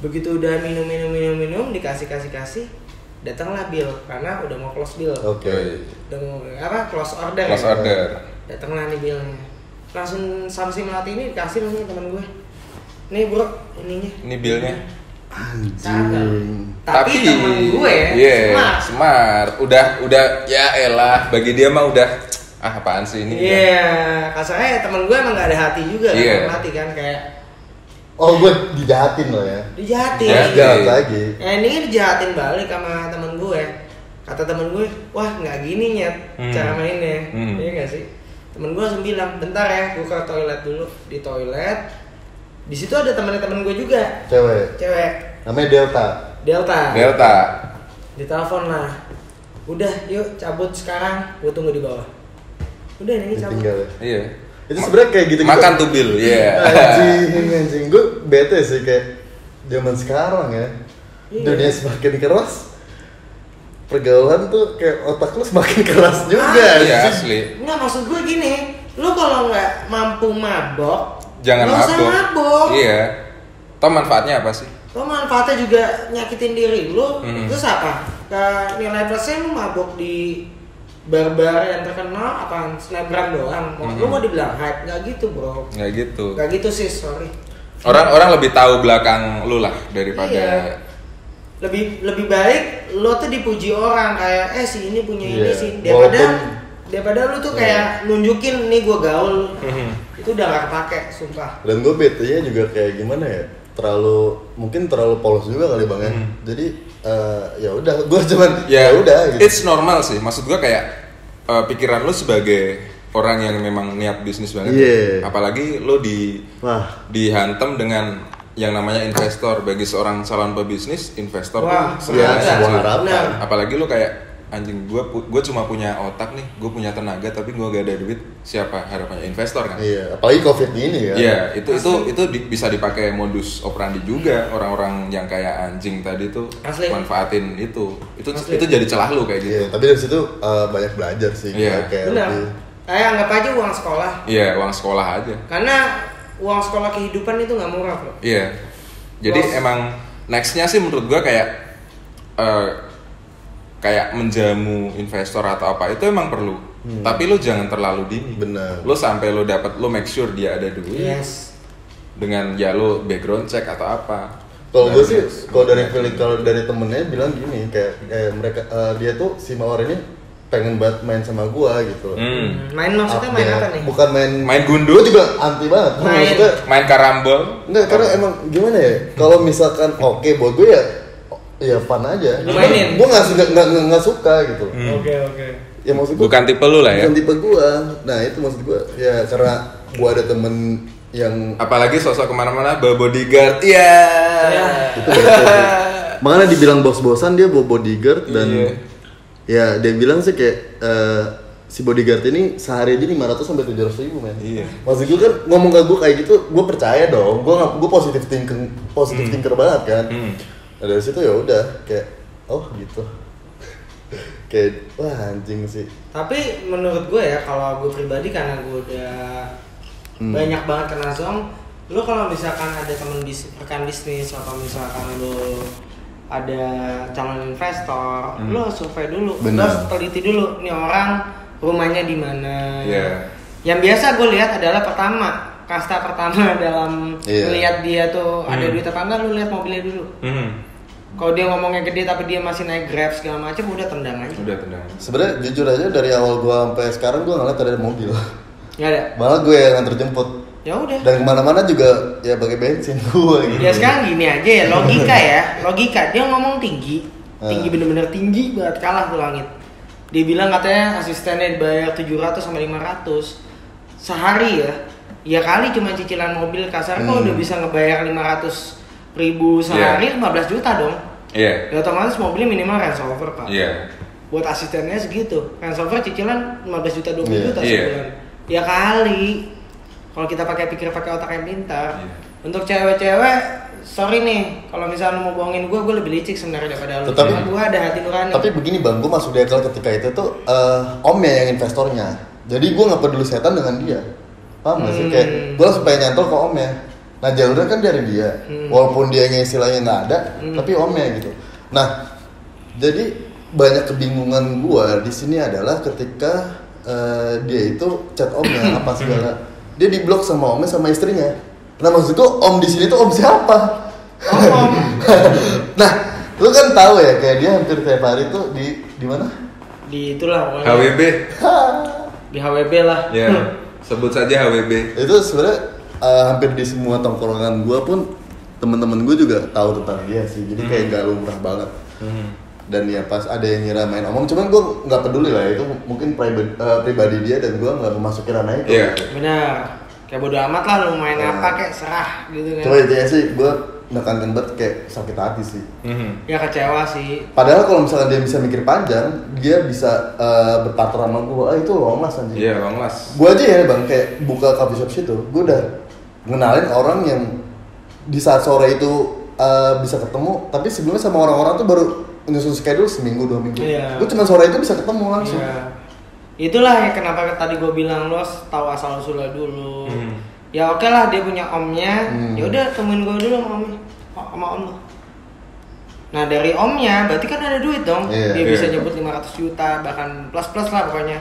begitu udah minum minum minum minum dikasih kasih kasih datanglah bill karena udah mau close bill Oke. udah mau apa close order Close ya. order. datanglah nih billnya langsung Samsi melati ini dikasih nih teman gue nih bro ininya Ini billnya. Anjing. tapi, temen gue iya, smart. smart. Udah udah ya elah bagi dia mah udah ah apaan sih ini? Iya, kasarnya temen gue emang gak ada hati juga Iya. kan, mati kan kayak Oh gue dijahatin loh ya. dijahatin. Jahat. Jahat lagi. Nah ini kan dijahatin balik sama temen gue. Kata temen gue, wah nggak gini nyet Hmm. cara mainnya, Hmm. iya gak sih? Temen gue langsung bilang, bentar ya, gue ke toilet dulu. Di toilet, di situ ada temen-temen gue juga, Cewek. cewek Namanya Delta. Delta. Delta. Ditelepon lah, udah yuk cabut sekarang, gue tunggu di bawah. Udah ini cabut. Ditinggal ya. Iya. Itu sebenarnya kayak gitu. Makan tuh bill, iya. Anjing, anjing. Gue bete sih kayak zaman sekarang ya. Iya. Dunia semakin keras. Pergaulan tuh kayak otak lu semakin keras juga. Ah, Iya asli. Nggak maksud gue gini, lu kalau nggak mampu mabok, Jangan nggak usah mabuk. mabok. Iya. Toh manfaatnya apa sih? Lo manfaatnya juga nyakitin diri lu, Hmm. terus apa? Ke nilai plusnya lu mabok di bar-bar yang terkenal apa snapgram doang. Mau lu Hmm. mau dibilang hype nggak gitu bro? Nggak gitu. Nggak gitu sih, sorry. Orang-orang lebih tahu belakang lu lah daripada Iya. Lebih lebih baik lo tuh dipuji orang kayak eh si ini punya ini Iya. sih daripada Walaupun- daripada lu tuh kayak nunjukin nih gua gaul. Mhm. Itu udah gak kepake, sumpah. Dan gue bete nya juga kayak gimana ya? Terlalu mungkin terlalu polos juga kali bang ya. Hmm. Jadi eh, ya udah, gue cuman ya ya udah gitu. it's normal sih maksud gua kayak eh, pikiran lu sebagai orang yang memang niat bisnis banget Iya. apalagi lu di Wah, dihantam dengan yang namanya investor bagi seorang calon pebisnis investor Wah, tuh iya, segalanya, sebuah harapan. Apalagi lu kayak anjing gua pu- gua cuma punya otak nih gua punya tenaga tapi gua gak ada duit siapa harapannya investor kan iya. Apalagi covid ini ya. Iya, itu itu itu di- bisa dipakai modus operandi juga orang-orang yang kayak anjing tadi tuh Asli. manfaatin itu. Itu Asli. itu jadi celah lu kayak gitu. Iya, tapi dari situ eh, banyak belajar sih. Iya. kayak Benar. lebih. Kayak anggap aja uang sekolah. Iya, uang sekolah aja. Karena uang sekolah kehidupan itu nggak murah, bro. Iya. Jadi Bos. emang nextnya sih menurut gua kayak eh, kayak menjamu investor atau apa itu emang perlu Tapi lu jangan terlalu dini. Benar. Lu sampai lu dapat lu make sure dia ada duit Yes. dengan ya lu background check atau apa. Kalau gue Dan- sih, kalau dari feeling kalau dari temennya bilang gini, kayak eh, mereka eh, dia tuh si Mawar ini pengen banget main sama gua gitu. loh. Hmm. Main maksudnya main apa nih? Bukan main Main gundu? Juga anti banget. Main. Maksudnya main karambol. enggak karena emang gimana ya? Kalau misalkan oke buat gue ya ya fun aja. Lu mainin? Gue nggak suka nggak nggak- nggak suka gitu. Hmm. Oke oke. Ya maksud gue Bukan tipe lu lah ya. bukan tipe gua. Nah itu maksud gua ya karena gua ada temen yang Apalagi sosok ke mana-mana bawa bodyguard. Iya. Ya. itu beda sih. Makanya dibilang bos-bosan dia bawa bodyguard dan Iya. Ya dia bilang sih kayak eh, si bodyguard ini sehari aja 500 sampai 700 ribu men. Iya. Maksud gue kan ngomong ke gue kayak gitu, gue percaya dong. Gue gue positif thinking, positif thinker banget kan. Hmm. Nah, dari situ ya udah kayak oh gitu. kayak wah anjing sih. Tapi menurut gue ya kalau gue pribadi karena gue udah Hmm. banyak banget kena zong, lu kalau misalkan ada temen bis, rekan bisnis atau misalkan lu ada calon investor, Hmm. lu survei dulu, lu Benar. harus teliti dulu nih orang rumahnya di mana. Iya. Yang biasa gue lihat adalah pertama kasta pertama dalam Iya. melihat dia tuh ada Hmm. duit apa enggak lu lihat mobilnya dulu. Hmm. Kalau dia ngomongnya gede tapi dia masih naik grab segala macam udah tendang aja. Udah tenang. Sebenarnya jujur aja dari awal gue sampai sekarang gue ngeliat ada mobil. Nggak ada. Malah gue yang nganter jemput. Ya udah. Dan ke mana-mana juga ya pakai bensin gue gitu. Ya sekarang gini aja ya logika ya logika dia ngomong tinggi Ah. tinggi bener-bener tinggi banget kalah tuh langit dia bilang katanya asistennya dibayar 700 sampai 500 sehari ya ya kali cuma cicilan mobil kasar kok Hmm. udah bisa ngebayar 500 ribu sehari 15 juta dong Iya. ya otomatis mobilnya minimal range rover pak Iya. buat asistennya segitu range rover cicilan 15 juta 20 Iya. juta Iya. sebulan ya kali kalau kita pakai pikir pakai otak yang pintar Iya. untuk cewek-cewek sorry nih kalau misalnya mau bohongin gue gue lebih licik sebenarnya daripada lu Cuma gue ada hati nurani Tapi begini bang, gue masuk di akal ketika itu tuh eh, omnya yang investornya. Jadi gue nggak peduli setan dengan dia. Paham gak sih? Hmm. Kayak gue langsung pengen nyantol ke omnya. Nah jalurnya kan dari dia. Hmm. Walaupun dia yang istilahnya nggak ada, Hmm. tapi omnya gitu. Nah, jadi banyak kebingungan gue di sini adalah ketika eh, dia itu chat omnya apa segala. Dia diblok sama omnya sama istrinya. Nah maksudku om di sini tuh om siapa? om nah, lu kan tahu ya kayak dia hampir tiap hari tuh di di mana? di itulah pokoknya HWB. di HWB lah Ya. Sebut saja HWB. itu sebenarnya uh, hampir di semua tongkrongan gua pun temen-temen gue juga tahu tentang dia sih jadi kayak Hmm. gak lumrah banget Hmm. Dan ya pas ada yang ngira main omong cuman gue nggak peduli lah itu mungkin pribadi, uh, pribadi dia dan gue nggak memasuki ranah itu Iya. benar kayak bodo amat lah lu main Hmm. apa kayak serah gitu kan coba itu ya sih gue menekankan banget kayak sakit hati sih Mhm. ya kecewa sih padahal kalau misalkan dia bisa mikir panjang dia bisa uh, berpartner sama gue ah itu long last anjing Iya, Bang Las. gue aja ya bang kayak buka coffee shop situ gue udah ngenalin orang yang di saat sore itu uh, bisa ketemu tapi sebelumnya sama orang-orang tuh baru nyusun schedule seminggu dua minggu Iya. gue cuma sore itu bisa ketemu langsung Iya. Itulah ya kenapa tadi gue bilang lo tahu asal usulnya dulu. Hmm. Ya oke lah dia punya omnya, Hmm. ya udah temuin gue dulu sama omnya, Oh, sama om lo. Nah dari omnya berarti kan ada duit dong. Iya. dia bisa Iya. nyebut 500 juta bahkan plus plus lah pokoknya.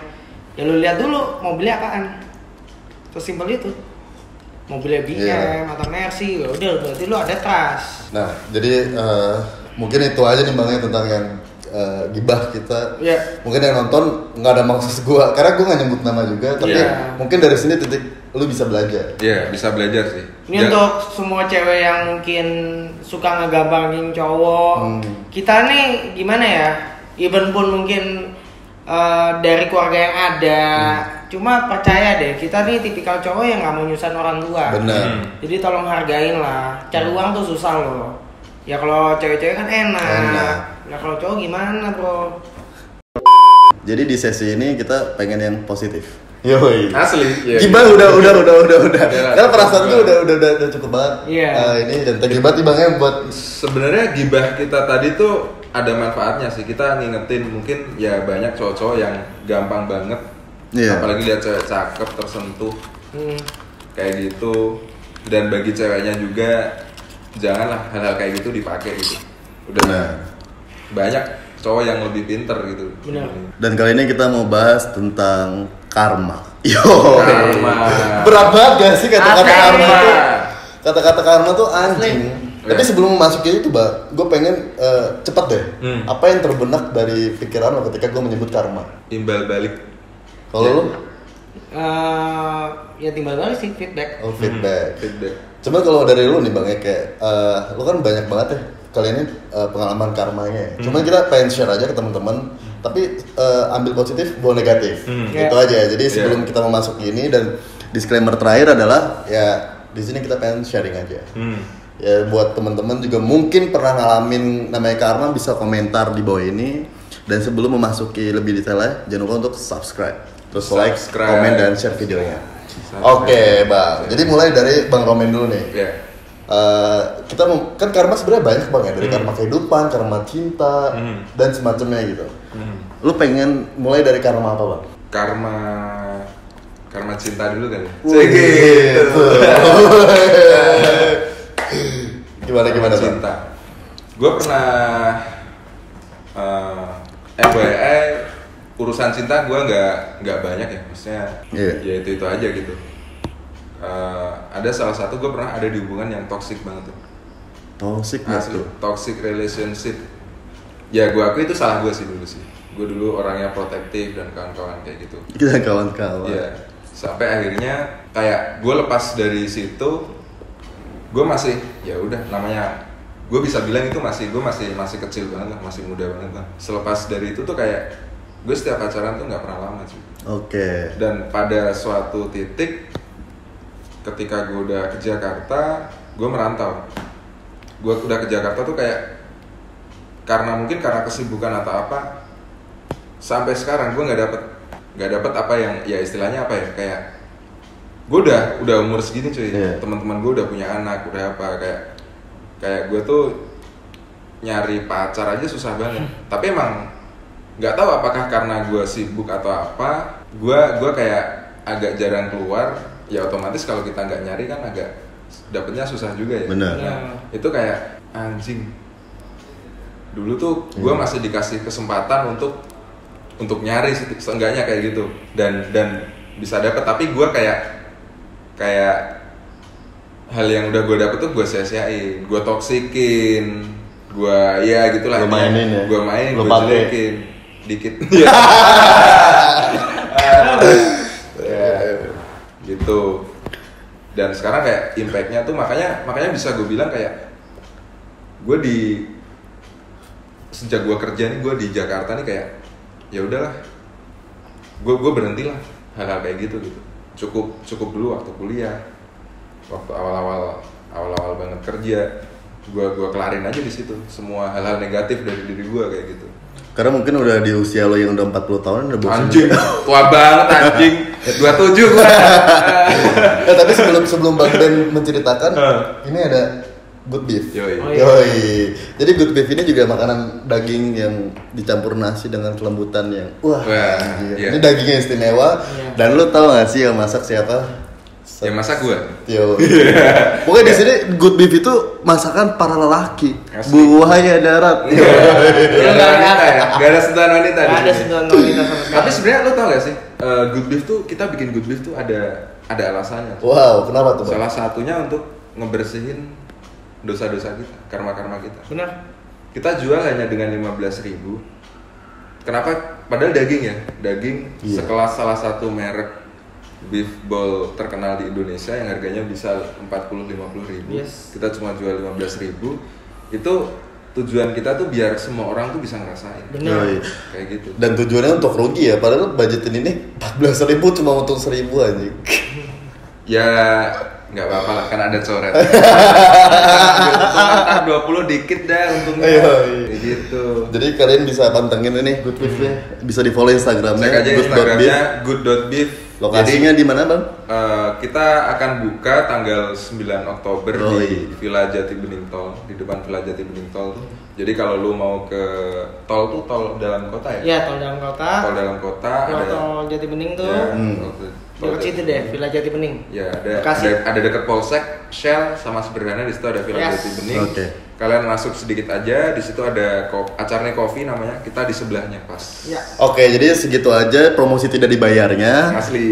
Ya lu lihat dulu mobilnya apaan. Sesimpel itu. Mobilnya BM Iya. atau Mercy, ya udah berarti lu ada trust. nah jadi uh, mungkin itu aja nih bangnya tentang yang uh, gibah kita Iya. mungkin yang nonton nggak ada maksud gue karena gue nggak nyebut nama juga tapi Iya. mungkin dari sini titik lu bisa belajar Iya, bisa belajar sih. Ini Ja- untuk semua cewek yang mungkin suka ngegampangin cowok. Hmm. Kita nih gimana ya? Even pun mungkin uh, dari keluarga yang ada, cuma percaya deh kita nih tipikal cowok yang nggak mau nyusahin orang tua. benar Hmm. Jadi tolong hargain lah. Cari uang tuh susah loh. Ya kalau cewek-cewek kan enak. Enak. Ya kalau cowok gimana bro? jadi di sesi ini kita pengen yang positif Yoi. Asli. Iya. Gibah udah udah udah udah udah. Udah Karena perasaan gue lah. udah udah udah, udah cukup banget. Iya. Eh, ini dan thank you banget ya buat Sebenarnya gibah kita tadi tuh ada manfaatnya sih. Kita ngingetin mungkin ya banyak cowok-cowok yang gampang banget. Iya. Apalagi lihat cewek cakep tersentuh Hmm. kayak gitu. Dan bagi ceweknya juga janganlah hal-hal kayak gitu dipakai gitu. Udah Nah. banyak cowok yang lebih pinter gitu Benar. Dan kali ini kita mau bahas tentang karma. Yo. Karma. Berat banget gak sih kata-kata karma Karma. tuh? Kata-kata karma tuh anjing. Asli. Tapi Ya. sebelum masuk ke itu, Mbak, gue pengen eh, cepet deh. Hmm. Apa yang terbenak dari pikiran lo ketika gue menyebut karma? imbal balik Kalau Ya. lo, Eh, ya timbal balik sih feedback. oh feedback. feedback Cuma kalau dari lu nih bang ya kayak eh, lu kan banyak banget ya kali ini eh, pengalaman karmanya. ya. Hmm. Cuman kita pengen share aja ke teman-teman. Tapi eh, ambil positif, buang negatif. Hmm. Itu Yeah. aja. Jadi sebelum Yeah. kita mau masuk ini dan disclaimer terakhir adalah ya di sini kita pengen sharing aja. hmm. Ya buat teman-teman juga mungkin pernah ngalamin namanya karma bisa komentar di bawah ini. Dan sebelum memasuki lebih detailnya, jangan lupa untuk subscribe, terus like, Subscribe. komen dan share videonya. Oke bang, jadi mulai dari bang Romen dulu nih. ya Eh, kita mau kan karma sebenarnya banyak bang ya dari karma kehidupan, karma cinta Hmm. dan semacamnya gitu. Hmm. Lu pengen mulai dari karma apa bang? karma karma cinta dulu kan Cek gitu. gimana gimana cinta gue pernah uh, FYI urusan cinta gue nggak nggak banyak ya maksudnya Iya. ya itu itu aja gitu Uh, ada salah satu gue pernah ada di hubungan yang toxic banget tuh Toxic asli tuh? toxic relationship ya gue aku itu salah gue sih dulu sih gue dulu orangnya protektif dan kawan-kawan kayak gitu Kita kawan-kawan. Iya. Sampai akhirnya kayak gue lepas dari situ, gue masih ya udah namanya gue bisa bilang itu masih gue masih masih kecil banget lah, masih muda banget lah. Selepas dari itu tuh kayak gue setiap pacaran tuh nggak pernah lama sih. Oke. Dan pada suatu titik ketika gue udah ke Jakarta, gue merantau. Gue udah ke Jakarta tuh kayak karena mungkin karena kesibukan atau apa, sampai sekarang gue nggak dapet nggak dapet apa yang ya istilahnya apa ya kayak gue udah udah umur segini cuy Iya. teman-teman gue udah punya anak udah apa kayak kayak gue tuh nyari pacar aja susah banget tapi emang nggak tahu apakah karena gue sibuk atau apa gue gue kayak agak jarang keluar ya otomatis kalau kita nggak nyari kan agak dapetnya susah juga ya Benar. Nah, itu kayak anjing dulu tuh gue Hmm. masih dikasih kesempatan untuk untuk nyari sih, seenggaknya kayak gitu dan dan bisa dapet tapi gue kayak kayak hal yang udah gue dapet tuh gue sia-siain gue toksikin gue ya gitulah Lu mainin ya? gue main gue pakai? jelekin dikit ya Ya, gitu. Dan sekarang kayak impactnya tuh makanya makanya bisa gue bilang kayak gue di sejak gue kerja nih gue di Jakarta nih kayak ya udahlah. Gue gue berhenti lah hal-hal kayak gitu gitu. Cukup cukup dulu waktu kuliah. Waktu awal-awal awal-awal banget kerja gue gua kelarin aja di situ. Semua hal-hal negatif dari diri gue kayak gitu Karena mungkin udah di usia lo yang udah 40 tahun udah bosan. anjing tua banget anjing 27 gue Eh, tapi sebelum sebelum Bang Ben menceritakan, Heeh. ini ada good beef. Yoi. Oh, iya. Yoi. Jadi good beef ini juga makanan daging yang dicampur nasi dengan kelembutan yang wah. Wah, iya. Ini dagingnya istimewa. Iya. Dan lu tau gak sih yang masak siapa? Yang masak gue Yo. Pokoknya di sini good beef itu masakan para lelaki. Asli. Buahnya darat. Gak ada wanita ya gak ada sentuhan wanita di Gak ada sentuhan wanita sama sekali. Tapi sebenarnya lo tau gak sih, eh, good beef tuh kita bikin good beef tuh ada ada alasannya. Wow, kenapa tuh, Bang? Salah satunya untuk ngebersihin dosa-dosa kita, karma-karma kita. benar. Kita jual hanya dengan 15.000 ribu. Kenapa? Padahal daging ya, daging Iya. sekelas salah satu merek beef ball terkenal di Indonesia yang harganya bisa 40-50 ribu. Yes. Kita cuma jual 15.000 ribu. Itu tujuan kita tuh biar semua orang tuh bisa ngerasain. Benar. Yoi. Kayak gitu. Dan tujuannya untuk rugi ya, padahal budgetin ini 14 ribu cuma untuk 1000 anjing. Ya nggak apa-apa lah, kan ada coret. Entah 20 dikit dah untungnya. Iya, iya. Kayak gitu. Jadi kalian bisa pantengin ini good beef-nya. Bisa di follow Instagramnya Cek aja good.beef. Instagramnya good.beef. Lokasinya di mana, Bang? Eh, kita akan buka tanggal 9 Oktober Oh, di iya. Villa Jati Bening Tol, di depan Villa Jati Bening Tol tuh. Jadi kalau lu mau ke tol tuh tol dalam kota ya? Iya, tol dalam kota. Tol dalam kota ada tol Jati Bening tuh. Ya, Hmm. Dekat situ deh, Villa Jati Bening. Ya ada Bekasi. ada, ada dekat Polsek, Shell sama sederhana di situ ada Villa Yes. Jati Bening. Oke. Kalian masuk sedikit aja di situ ada ko- acaranya kopi namanya kita di sebelahnya pas Ya. Oke, jadi segitu aja promosi tidak dibayarnya. asli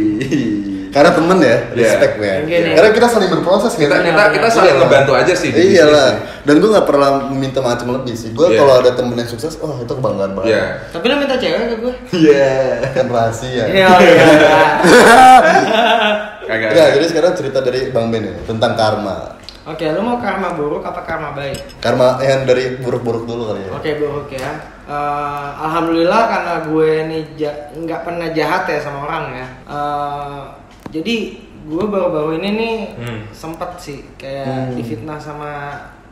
Karena temen ya, Iya. respect ya. Karena kita saling berproses kita kan. kita kita saling Iyalah. ngebantu aja sih di Iyalah. bisnis Dan gue nggak pernah minta macam lebih sih. Gue Iya. kalau ada temen yang sukses, oh itu kebanggaan banget. Iya. Tapi lu minta cewek ke gue? Iya. Kan rahasia. Iya, iya. kagak Ya, jadi sekarang cerita dari Bang Ben ya tentang karma. Oke, lu mau karma buruk apa karma baik? Karma yang dari buruk-buruk dulu kali ya. Oke buruk ya. Eh, Alhamdulillah karena gue nih ja- nggak pernah jahat ya sama orang ya. Eh, jadi gue baru-baru ini nih Hmm. sempet sih kayak Hmm. difitnah sama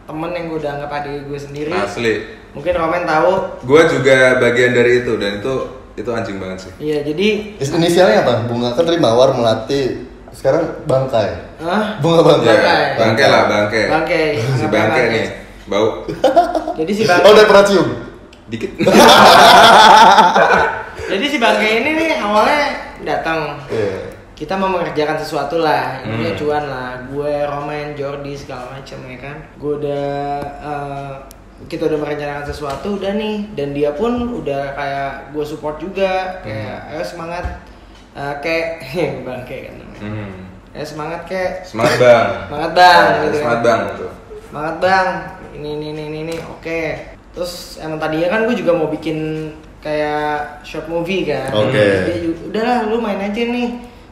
temen yang gue udah anggap adik gue sendiri. asli Mungkin Roman tahu. gue juga bagian dari itu dan itu itu anjing banget sih Iya jadi Is- Inisialnya apa? Bunga kan tadi Mawar Melati. Sekarang Bangkai. ah Bunga Bangkai. ya Bangkai. bangke lah bangke Bangke. si bangke bangke. nih bau jadi si bangke. Oh, udah pernah cium? dikit jadi si bangke ini nih awalnya datang. Iya. kita mau mengerjakan sesuatu lah intinya Hmm. cuan lah gue Roman Jordi segala macam ya kan gue udah eh, kita udah merencanakan sesuatu udah nih dan dia pun udah kayak gue support juga kayak Hmm. ayo semangat Eh, kayak bang kayak kan Hmm. ya semangat kayak semangat bang semangat bang Nah, gitu semangat kan. bang gitu. semangat bang ini ini ini ini, ini. oke terus emang tadinya kan gue juga mau bikin kayak short movie kan Oke. Juga, udahlah lu main aja nih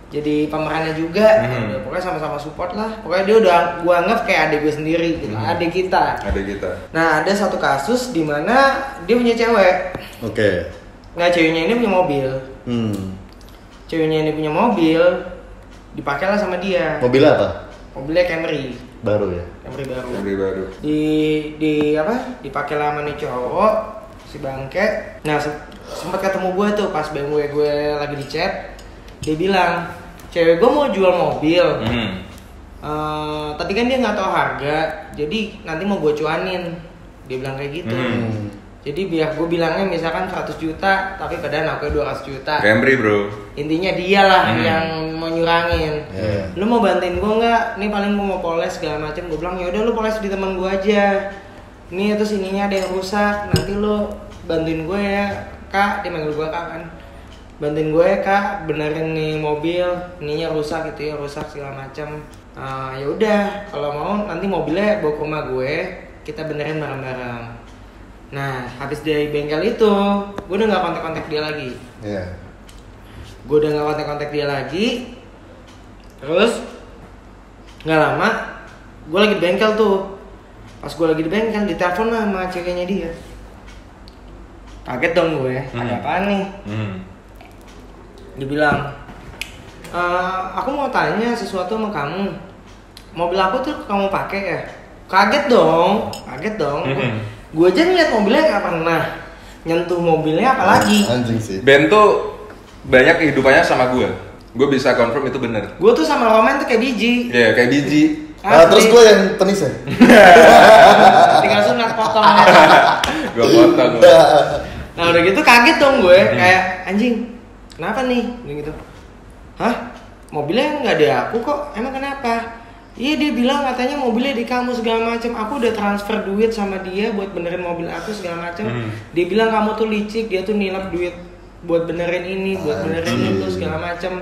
jadi pemerannya juga Hmm. Udah, pokoknya sama-sama support lah pokoknya dia udah gue anggap kayak adik gue sendiri gitu Hmm. adik kita ada kita nah ada satu kasus di mana dia punya cewek Oke. nggak ceweknya ini punya mobil Hmm. Ceweknya ini punya mobil dipakailah sama dia. Mobilnya apa? mobilnya Camry. Baru ya. Camry baru. Camry baru. Di di apa? Dipakai lama nih cowok si bangke. Nah se- sempat ketemu gue tuh pas BMW gue lagi di chat dia bilang cewek gue mau jual mobil. Hmm. Eh, tapi kan dia nggak tahu harga jadi nanti mau gue cuanin. Dia bilang kayak gitu. Hmm. Jadi biar gue bilangnya misalkan 100 juta tapi padahal aku 200 juta. Camry bro. Intinya dia lah Hmm. yang mau nyurangin. Iya. lu mau bantuin gue nggak? Nih paling gue mau poles segala macam gue bilang yaudah lu poles di teman gue aja. Nih terus ininya ada yang rusak. Nanti lu bantuin gue ya kak. Dia manggil gue kak kan. Bantuin gue ya kak. Benerin nih mobil. Ininya rusak gitu ya rusak segala macam Ah, ya udah. Kalau mau nanti mobilnya bawa ke rumah gue. Kita benerin bareng-bareng nah habis dari bengkel itu gue udah nggak kontak-kontak dia lagi Iya. gue udah nggak kontak-kontak dia lagi terus nggak lama gue lagi di bengkel tuh pas gue lagi di bengkel ditelepon lah sama ceweknya dia kaget dong gue ada Hmm. apaan nih Hmm. dia bilang "Eh, aku mau tanya sesuatu sama kamu mobil aku tuh kamu pakai ya kaget dong kaget dong Mhm. Gue aja ngeliat mobilnya nggak pernah nyentuh mobilnya apalagi Anjing sih. Ben tuh banyak kehidupannya sama gue gue bisa confirm itu bener. Gue tuh sama Roman tuh kayak biji. Iya kayak biji. Ah, Asli. terus gue yang penis ya? tinggal sunat potong gue potong nah udah gitu kaget dong gue. Kayak anjing kenapa nih? Gitu. Hah? Mobilnya nggak ada aku kok. Emang kenapa iya dia bilang katanya mobilnya di kamu segala macam aku udah transfer duit sama dia buat benerin mobil aku segala macam Hmm. dia bilang kamu tuh licik dia tuh nilap duit buat benerin ini buat benerin Anjing. itu segala macam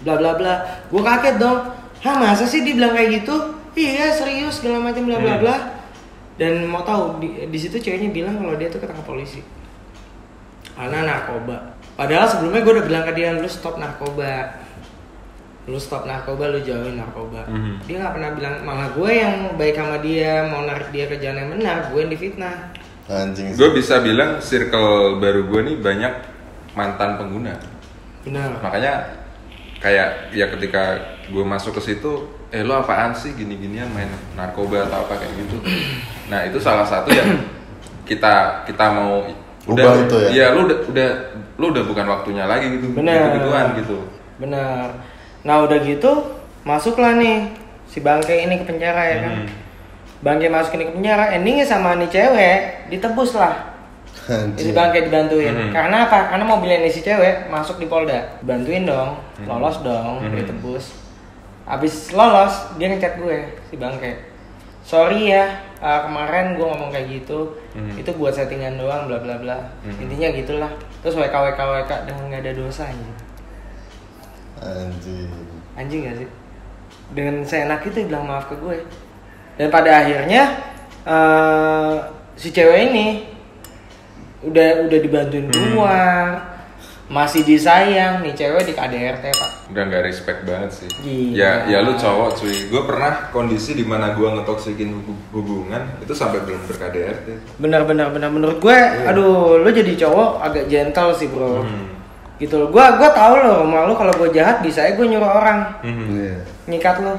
bla bla bla. Gue kaget dong. Hah masa sih dia bilang kayak gitu? Iya serius segala macam bla bla Hmm. bla. Dan mau tahu di, di situ ceweknya bilang kalau dia tuh ketangkap polisi. Karena narkoba. Padahal sebelumnya gue udah bilang ke dia lu stop narkoba lu stop narkoba lu jauhin narkoba. Mhm. dia nggak pernah bilang malah gue yang baik sama dia mau narik dia ke jalan yang benar gue yang difitnah. Anjing gue bisa bilang circle baru gue nih banyak mantan pengguna. Benar. Makanya kayak ya ketika gue masuk ke situ eh lo apaan sih gini-ginian main narkoba atau apa kayak gitu. Nah itu salah satu yang kita kita mau Ubah itu ya? iya lu udah udah lu udah bukan waktunya lagi gitu Bener. gituan gitu. Benar nah udah gitu masuklah nih si bangke ini ke penjara ya kan Hmm. bangke masuk ini ke penjara endingnya sama nih cewek ditebus lah si bangke dibantuin Mhm. karena apa karena mobilnya ini si cewek masuk di polda bantuin dong Mhm. lolos dong Mhm. ditebus abis lolos dia ngechat gue si bangke sorry ya uh, kemarin gue ngomong kayak gitu Hmm. itu buat settingan doang bla bla bla Hmm. intinya gitulah terus WK WK WK dengan nggak ada dosa anjing Anjing. anjing gak sih? Dengan seenak itu bilang maaf ke gue. Dan pada akhirnya eh, si cewek ini udah udah dibantuin Hmm. keluar. Masih disayang nih cewek di KDRT pak. Udah nggak respect banget sih. Gila. ya ya lu cowok cuy. Gue pernah kondisi di mana gue ngetoksikin hub- hubungan itu sampai belum berKDRT bener bener bener menurut gue aduh lo jadi cowok agak gentle sih bro. Hmm. Gitu loh. Gue gue tahu loh rumah lo kalau gue jahat bisa aja gue nyuruh orang. Hmm. Iya. nyikat lo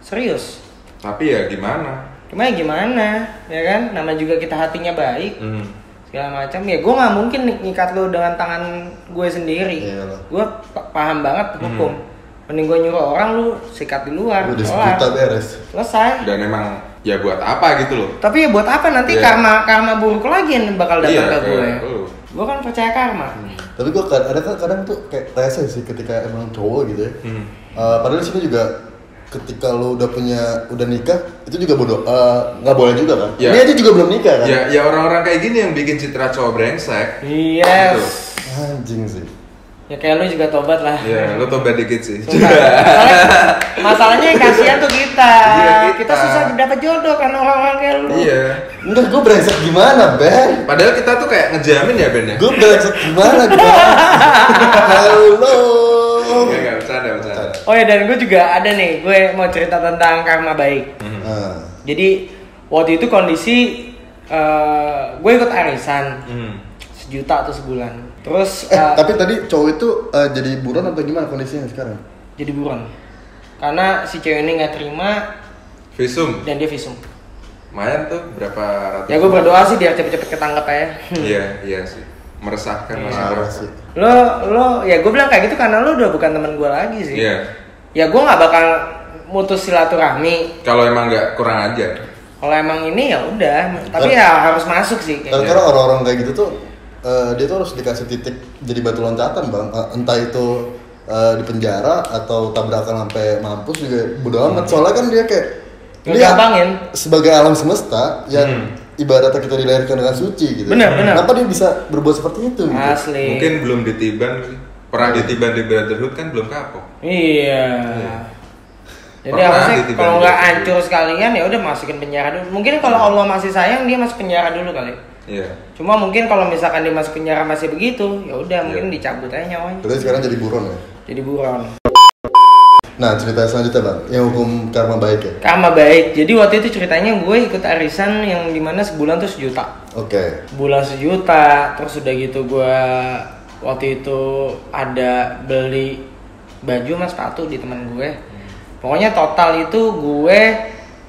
serius? Tapi ya gimana? Cuma ya gimana? Ya kan? Nama juga kita hatinya baik. Hmm. segala macam. Ya gue nggak mungkin nih ngikat lo dengan tangan gue sendiri. Iyalah. gue pa- paham banget hukum. Mending gue nyuruh orang lu sikat di luar Udah sejuta beres. selesai. Dan emang ya buat apa gitu loh? Tapi ya buat apa nanti Iya. karma karma buruk lagi yang bakal datang Iya, ke gue kayak lu. Gue kan percaya karma Tapi gue ada kan kadang tuh kayak rese sih ketika emang cowok gitu ya. Hmm. Eh, padahal sini juga ketika lo udah punya udah nikah itu juga bodoh eh, nggak boleh juga kan? Ya. Ini aja juga belum nikah kan? ya ya orang-orang kayak gini yang bikin citra cowok brengsek yes Anjing sih. Ya kayak lu juga tobat lah ya lu tobat dikit sih. Soalnya masalahnya yang kasihan tuh kita. Iya, kita. kita susah dapat jodoh kan orang-orang kayak lu. iya Enggak, gue brengsek gimana, Ben? padahal kita tuh kayak ngejamin ya Ben ya Gue brengsek gimana, gimana? Halo. Enggak, enggak, bercanda, bercanda. Oh ya dan gue juga ada nih, gue mau cerita tentang karma baik. Nah, Jadi waktu itu kondisi eh, gue ikut arisan Hmm. Sejuta atau sebulan. Terus eh, eh, tapi tadi cowok itu eh, jadi buron atau gimana kondisinya sekarang? jadi buron. Karena si cewek ini nggak terima Visum, dan dia visum. lumayan tuh berapa ratus? Ya gue berdoa sih biar cepet-cepet ketangkep ya. Iya, iya sih. Meresahkan Parah meresah. sih. lo lo ya gue bilang kayak gitu karena lo udah bukan teman gue lagi sih. Iya. Ya gue nggak bakal mutus silaturahmi Kalau emang nggak kurang ajar. Kalau emang ini ya udah, tapi ya harus masuk sih Karena kayaknya. karena orang-orang kayak gitu tuh eh, dia tuh harus dikasih titik jadi batu loncatan bang. Eh, entah itu eh, di penjara atau tabrakan sampai mampus juga bodo amat. Soalnya kan dia kayak Ngegampangin. sebagai alam semesta yang Hmm. ibaratnya kita dilahirkan dengan suci gitu. Benar, benar. Kenapa dia bisa berbuat seperti itu? Gitu? Asli. Mungkin belum ditiban. Pernah ditiban di Brotherhood kan belum kapok. Iya. Iya. Jadi Pernah harusnya kalau nggak hancur sekalian ya udah masukin penjara dulu. Mungkin kalau Allah masih sayang dia masuk penjara dulu kali. Iya. Cuma mungkin kalau misalkan dia masuk penjara masih begitu, ya udah mungkin Iya. dicabut aja nyawanya. Berarti sekarang jadi buron ya. Jadi buron. Nah cerita selanjutnya bang, yang hukum karma baik ya. Karma baik. Jadi waktu itu ceritanya gue ikut arisan yang di mana sebulan tuh sejuta. Oke. bulan sejuta terus udah gitu gua waktu itu ada beli baju sama sepatu di teman gue pokoknya total itu gue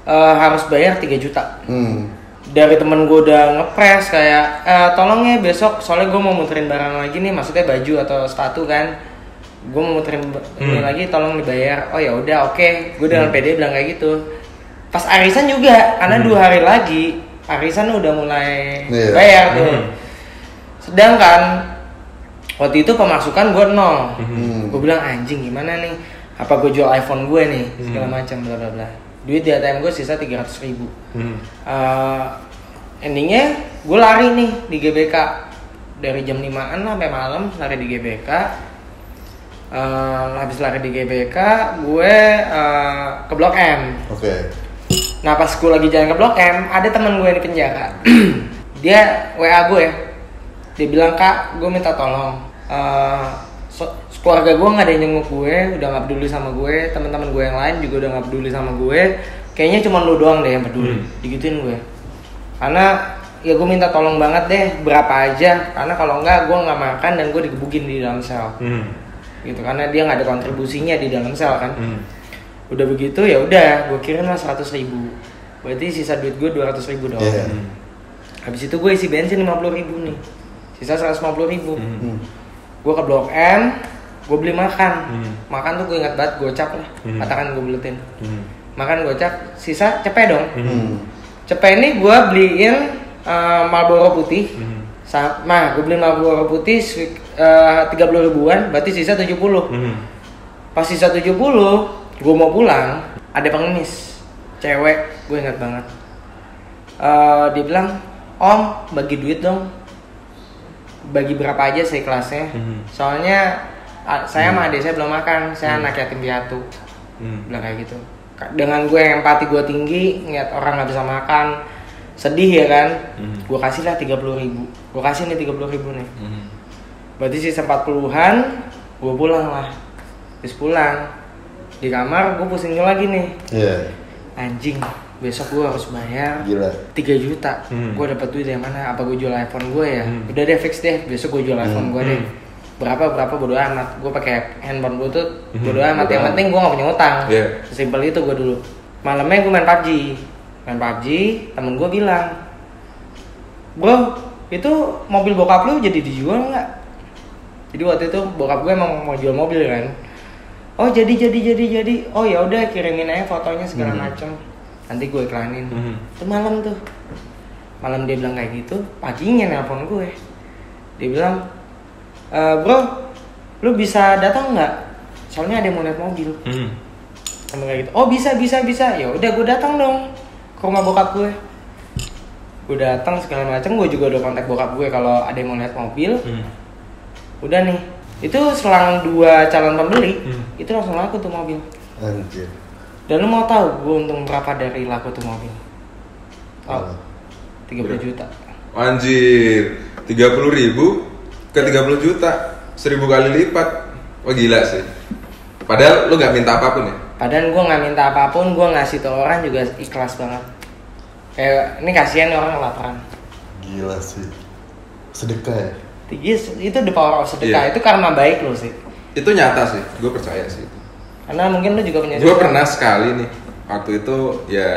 eh, harus bayar 3 juta Hmm. Dari temen gue udah ngepres kayak "Eh, tolong ya besok soalnya gue mau muterin barang lagi nih maksudnya baju atau sepatu kan. Gue mau muterin Hmm. lagi tolong dibayar. Oh ya udah oke. Gue dengan pede bilang kayak gitu. Pas arisan juga karena dua hari lagi arisan udah mulai Iya. bayar tuh. Hmm. sedangkan waktu itu pemasukan gue nol. Hmm. gue bilang anjing gimana nih? Apa gue jual iPhone gue nih? Segala macam bla bla bla duit di ATM gue sisa 300 ribu. Hmm. Eh, endingnya gue lari nih di GBK. Dari jam 5an sampai malam lari di GBK. Eh, habis lari di GBK gue eh, ke Blok M. Oke. nah pas gue lagi jalan ke Blok M ada teman gue di penjara. Dia WA gue dia bilang kak gue minta tolong. Eh, so- keluarga gue nggak ada yang nyenguk gue udah nggak peduli sama gue teman-teman gue yang lain juga udah nggak peduli sama gue kayaknya cuma lu doang deh yang peduli Hmm. digituin gue karena ya gue minta tolong banget deh berapa aja karena kalau enggak gue nggak makan dan gue digebukin di dalam sel Hmm. gitu karena dia nggak ada kontribusinya di dalam sel kan Hmm. udah begitu ya udah gue kirim lah seratus ribu berarti sisa duit gue dua ratus ribu doang Iya. Hmm. habis itu gue isi bensin lima puluh ribu nih sisa seratus lima puluh ribu Hmm. Hmm. gue ke blok M gue beli makan Hmm. makan tuh gue ingat banget gocap lah Hmm. katakan gue beletin Hmm. makan gocap sisa cepet dong Hmm. cepet ini gue beliin eh, Marlboro putih Hmm. sama gue beli Marlboro putih tiga puluh ribuan berarti sisa 70 Hmm. pas sisa 70 gue mau pulang ada pengemis cewek gue ingat banget Eh, dia bilang om bagi duit dong bagi berapa aja saya kelasnya. Mhm. soalnya a- saya sama adik saya belum makan saya anak yatim piatu. Hmm. bilang kayak gitu. Dengan gue yang empati gue tinggi ngeliat orang nggak bisa makan sedih ya kan? Mhm. gue kasih lah tiga puluh ribu. Gue kasih nih tiga puluh ribu nih. Hmm. berarti sisa empat puluhan gue pulang lah. Terus pulang di kamar gue pusingin lagi nih. Iya. anjing besok gue harus bayar Gila. 3 juta Hmm. gue dapat duit dari mana apa gue jual iPhone gue ya Hmm. udah deh fix deh besok gue jual iPhone gue deh Hmm. berapa berapa bodo amat gue pakai handphone bluetooth Hmm. bodo amat Bodo yang amat. penting gue gak punya utang Iya. sesimpel itu gue dulu malamnya gue main PUBG main PUBG temen gue bilang bro itu mobil bokap lu jadi dijual nggak jadi waktu itu bokap gue emang mau jual mobil kan oh jadi jadi jadi jadi oh ya udah kirimin aja fotonya segala Hmm. macem nanti gue iklanin. Hmm. itu malam tuh. Malam dia bilang kayak gitu paginya nelpon gue. Dia bilang "E, bro lu bisa datang nggak? Soalnya ada yang mau lihat mobil. Hmm. sama kayak gitu. Oh bisa bisa bisa. Ya udah gue datang dong ke rumah bokap gue. Gue datang segala macam gue juga udah kontak bokap gue kalau ada yang mau lihat mobil. Hmm. udah nih. Itu selang dua calon pembeli Hmm. itu langsung laku tuh mobil. Anjir. Dan lu mau tahu gue untung berapa dari laku tuh mobil tahu Apa? 30 juta Anjir, 30 ribu ke 30 juta, 1000 kali lipat. Wah gila sih. Padahal lu nggak minta apa pun ya. padahal gue nggak minta apa pun gue ngasih ke orang juga ikhlas banget kayak ini kasihan orang kelaparan Gila sih. Sedekah ya? Yes, itu the power of sedekah Iya. itu karma baik lo sih Itu nyata sih, gue percaya sih. Karena mungkin lu juga punya Gue pernah sekali nih, waktu itu ya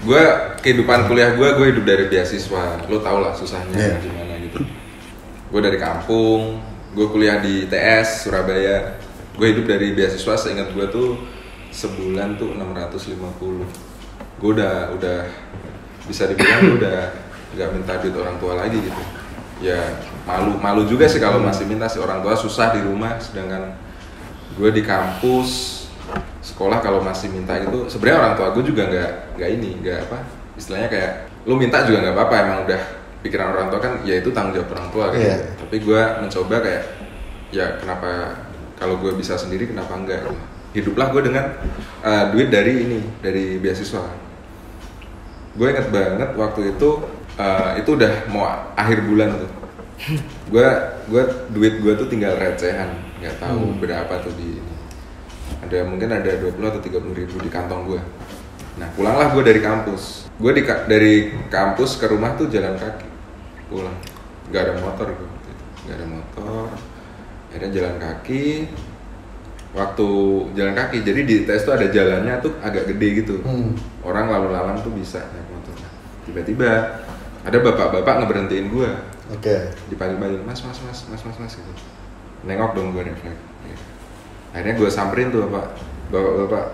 gue kehidupan kuliah gue gue hidup dari beasiswa. Lo tau lah susahnya Iya. gimana gitu. Gue dari kampung gue kuliah di TS Surabaya. Gue hidup dari beasiswa seingat gue tuh sebulan tuh 650 gue udah udah bisa dibilang gue udah nggak minta duit orang tua lagi gitu. Ya malu malu juga sih kalau masih minta sih. Orang tua susah di rumah sedangkan gue di kampus sekolah kalau masih minta itu sebenarnya orang tua gue juga nggak nggak ini nggak apa istilahnya kayak lu minta juga nggak apa-apa emang udah pikiran orang tua kan ya itu tanggung jawab orang tua gitu Iya. tapi gue mencoba kayak ya kenapa kalau gue bisa sendiri kenapa enggak? Hiduplah gue dengan uh, duit dari ini dari beasiswa. Gue inget banget waktu itu uh, itu udah mau akhir bulan tuh. Gue gue duit gue tuh tinggal recehan nggak tahu berapa tuh di ada mungkin ada 20 atau 30 ribu di kantong gue nah pulanglah gue dari kampus. Gue di dari kampus ke rumah tuh jalan kaki. Pulang. Nggak ada motor gue nggak ada motor. Akhirnya jalan kaki. Waktu jalan kaki jadi di tes tuh ada jalannya tuh agak gede gitu. Hmm. orang lalu lalang tuh bisa naik motor. Tiba-tiba ada bapak-bapak ngeberhentiin gue Oke. dipanggil-panggil mas mas mas mas mas mas gitu nengok dong gue refleks Ya. akhirnya gue samperin tuh bapak bapak bapak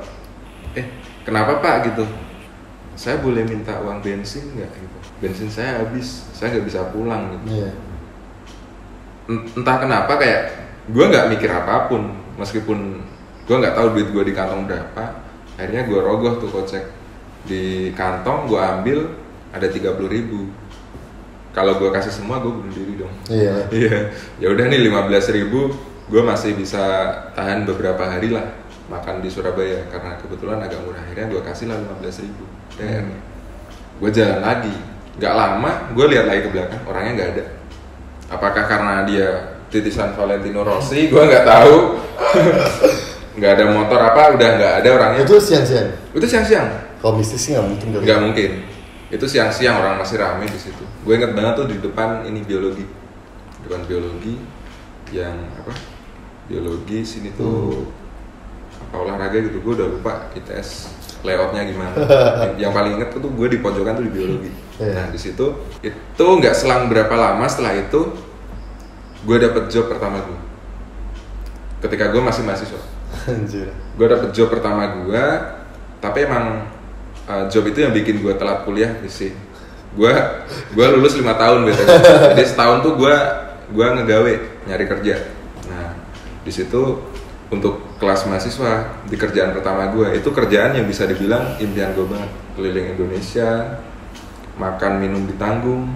eh kenapa pak? Gitu. Saya boleh minta uang bensin nggak? Gitu. Bensin saya habis saya nggak bisa pulang. Gitu. Iya. Ent- entah kenapa kayak gue nggak mikir apa pun meskipun gue nggak tahu duit gue di kantong berapa akhirnya gue rogoh tuh kocek. Di kantong gue ambil ada tiga puluh ribu kalau gue kasih semua gue bunuh diri dong. Iya. iya. Ya udah nih lima belas ribu gue masih bisa tahan beberapa hari lah makan di Surabaya. Karena kebetulan agak murah. Akhirnya gue kasih lah lima belas ribu. Hmm. gue jalan lagi. Nggak lama gue lihat lagi ke belakang orangnya nggak ada. Apakah karena dia titisan Valentino Rossi? Gue nggak tahu. Nggak ada motor apa udah nggak ada orangnya. Itu siang-siang. itu siang-siang. Kalau mistis sih nggak mungkin nggak mungkin itu siang-siang orang masih rame di situ. Gue inget banget tuh di depan ini biologi. Depan biologi yang apa? Biologi sini tuh apa olahraga gitu. Gue udah lupa ITS layoutnya gimana. Yang, paling inget tuh gue di pojokan tuh di biologi. Iya. nah di situ itu nggak selang berapa lama setelah itu gue dapet job pertama gue ketika gue masih mahasiswa. Anjir. gue dapet job pertama gue tapi emang uh, job itu yang bikin gue telat kuliah sih gue gue lulus lima tahun gitu jadi setahun tuh gue gue ngegawe nyari kerja. Nah di situ untuk kelas mahasiswa di kerjaan pertama gue itu kerjaan yang bisa dibilang impian gue banget. Keliling Indonesia makan minum ditanggung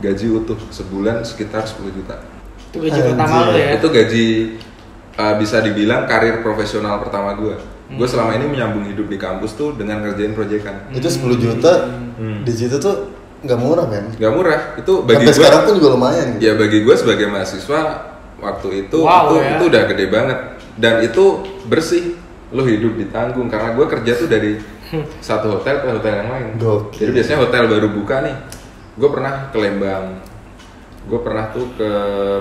gaji utuh sebulan sekitar 10 juta. Itu gaji pertama lo ya. itu gaji uh, bisa dibilang karir profesional pertama gue gue Hmm. selama ini menyambung hidup di kampus tuh dengan ngerjain proyekan Itu 10 juta Hmm. di situ tuh nggak murah men. Gak murah itu bagi gue sekarang pun juga lumayan. Gitu. ya bagi gue sebagai mahasiswa waktu itu Wow, itu ya. itu udah gede banget dan itu bersih lo hidup ditanggung karena gue kerja tuh dari satu hotel ke hotel yang lain Gokil. jadi biasanya hotel baru buka nih gue pernah ke Lembang gue pernah tuh ke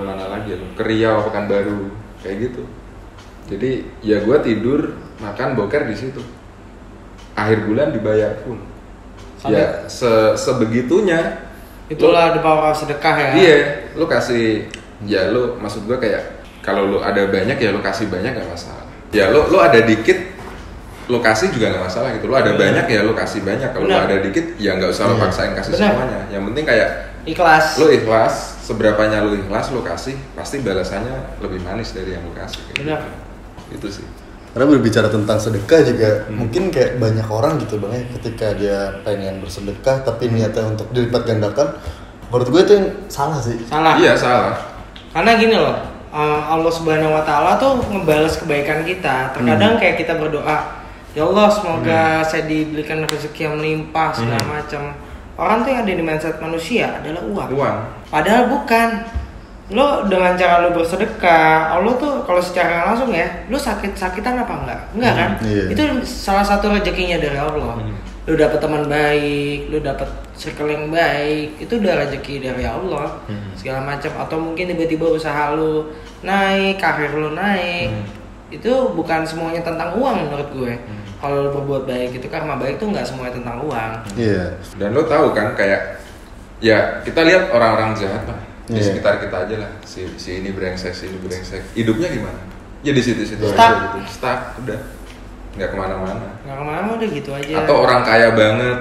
mana lagi ya ke Riau Pekanbaru kayak gitu jadi ya gue tidur makan boker di situ akhir bulan dibayar pun Sampai- ya se sebegitunya Itulah the power sedekah ya. Iya, lu kasih ya lu maksud gua kayak kalau lu ada banyak ya lu kasih banyak gak masalah. Ya lu lu ada dikit lu kasih juga gak masalah gitu. Lu ada Benar. banyak ya lu kasih banyak. Kalau ada dikit ya nggak usah lu Iya. paksain kasih Benar. semuanya. Yang penting kayak Ikhlas. lu ikhlas, seberapanya lu ikhlas lu kasih, pasti balasannya lebih manis dari yang lu kasih. kayak gitu. Itu sih. Karena berbicara tentang sedekah juga Hmm. mungkin kayak banyak orang gitu bang ya ketika dia pengen bersedekah tapi niatnya untuk dilipat gandakan menurut gue itu yang salah sih. Salah. Iya, salah. Karena gini loh, uh, Allah Subhanahu wa taala tuh ngebales kebaikan kita. Terkadang Hmm. kayak kita berdoa, "Ya Allah, semoga saya diberikan rezeki yang melimpah segala Hmm. macam." Orang tuh yang ada di mindset manusia adalah uang. Uang. Padahal bukan. Lo dengan cara lo bersedekah, Allah tuh kalau secara langsung ya, lo sakit-sakitan apa enggak? Enggak kan? Hmm, iya. Itu salah satu rezekinya dari Allah. Hmm. Lo dapet teman baik, lo dapet circle yang baik, itu udah rezeki dari Allah. Hmm. Segala macam atau mungkin tiba-tiba usaha lo naik, karir lo naik. Hmm. Itu bukan semuanya tentang uang menurut gue. Hmm. Kalau lo berbuat baik itu karma baik tuh nggak semuanya tentang uang. Iya. Dan lo tahu kan kayak ya kita lihat orang-orang jahat lah di Iya. sekitar kita aja lah. Si si ini brengsek si ini brengsek. Hidupnya gimana? Ya di situ-situ Stuck. aja gitu. Stuck udah. Nggak ke mana-mana. Nggak ke mana udah gitu aja. atau orang kaya banget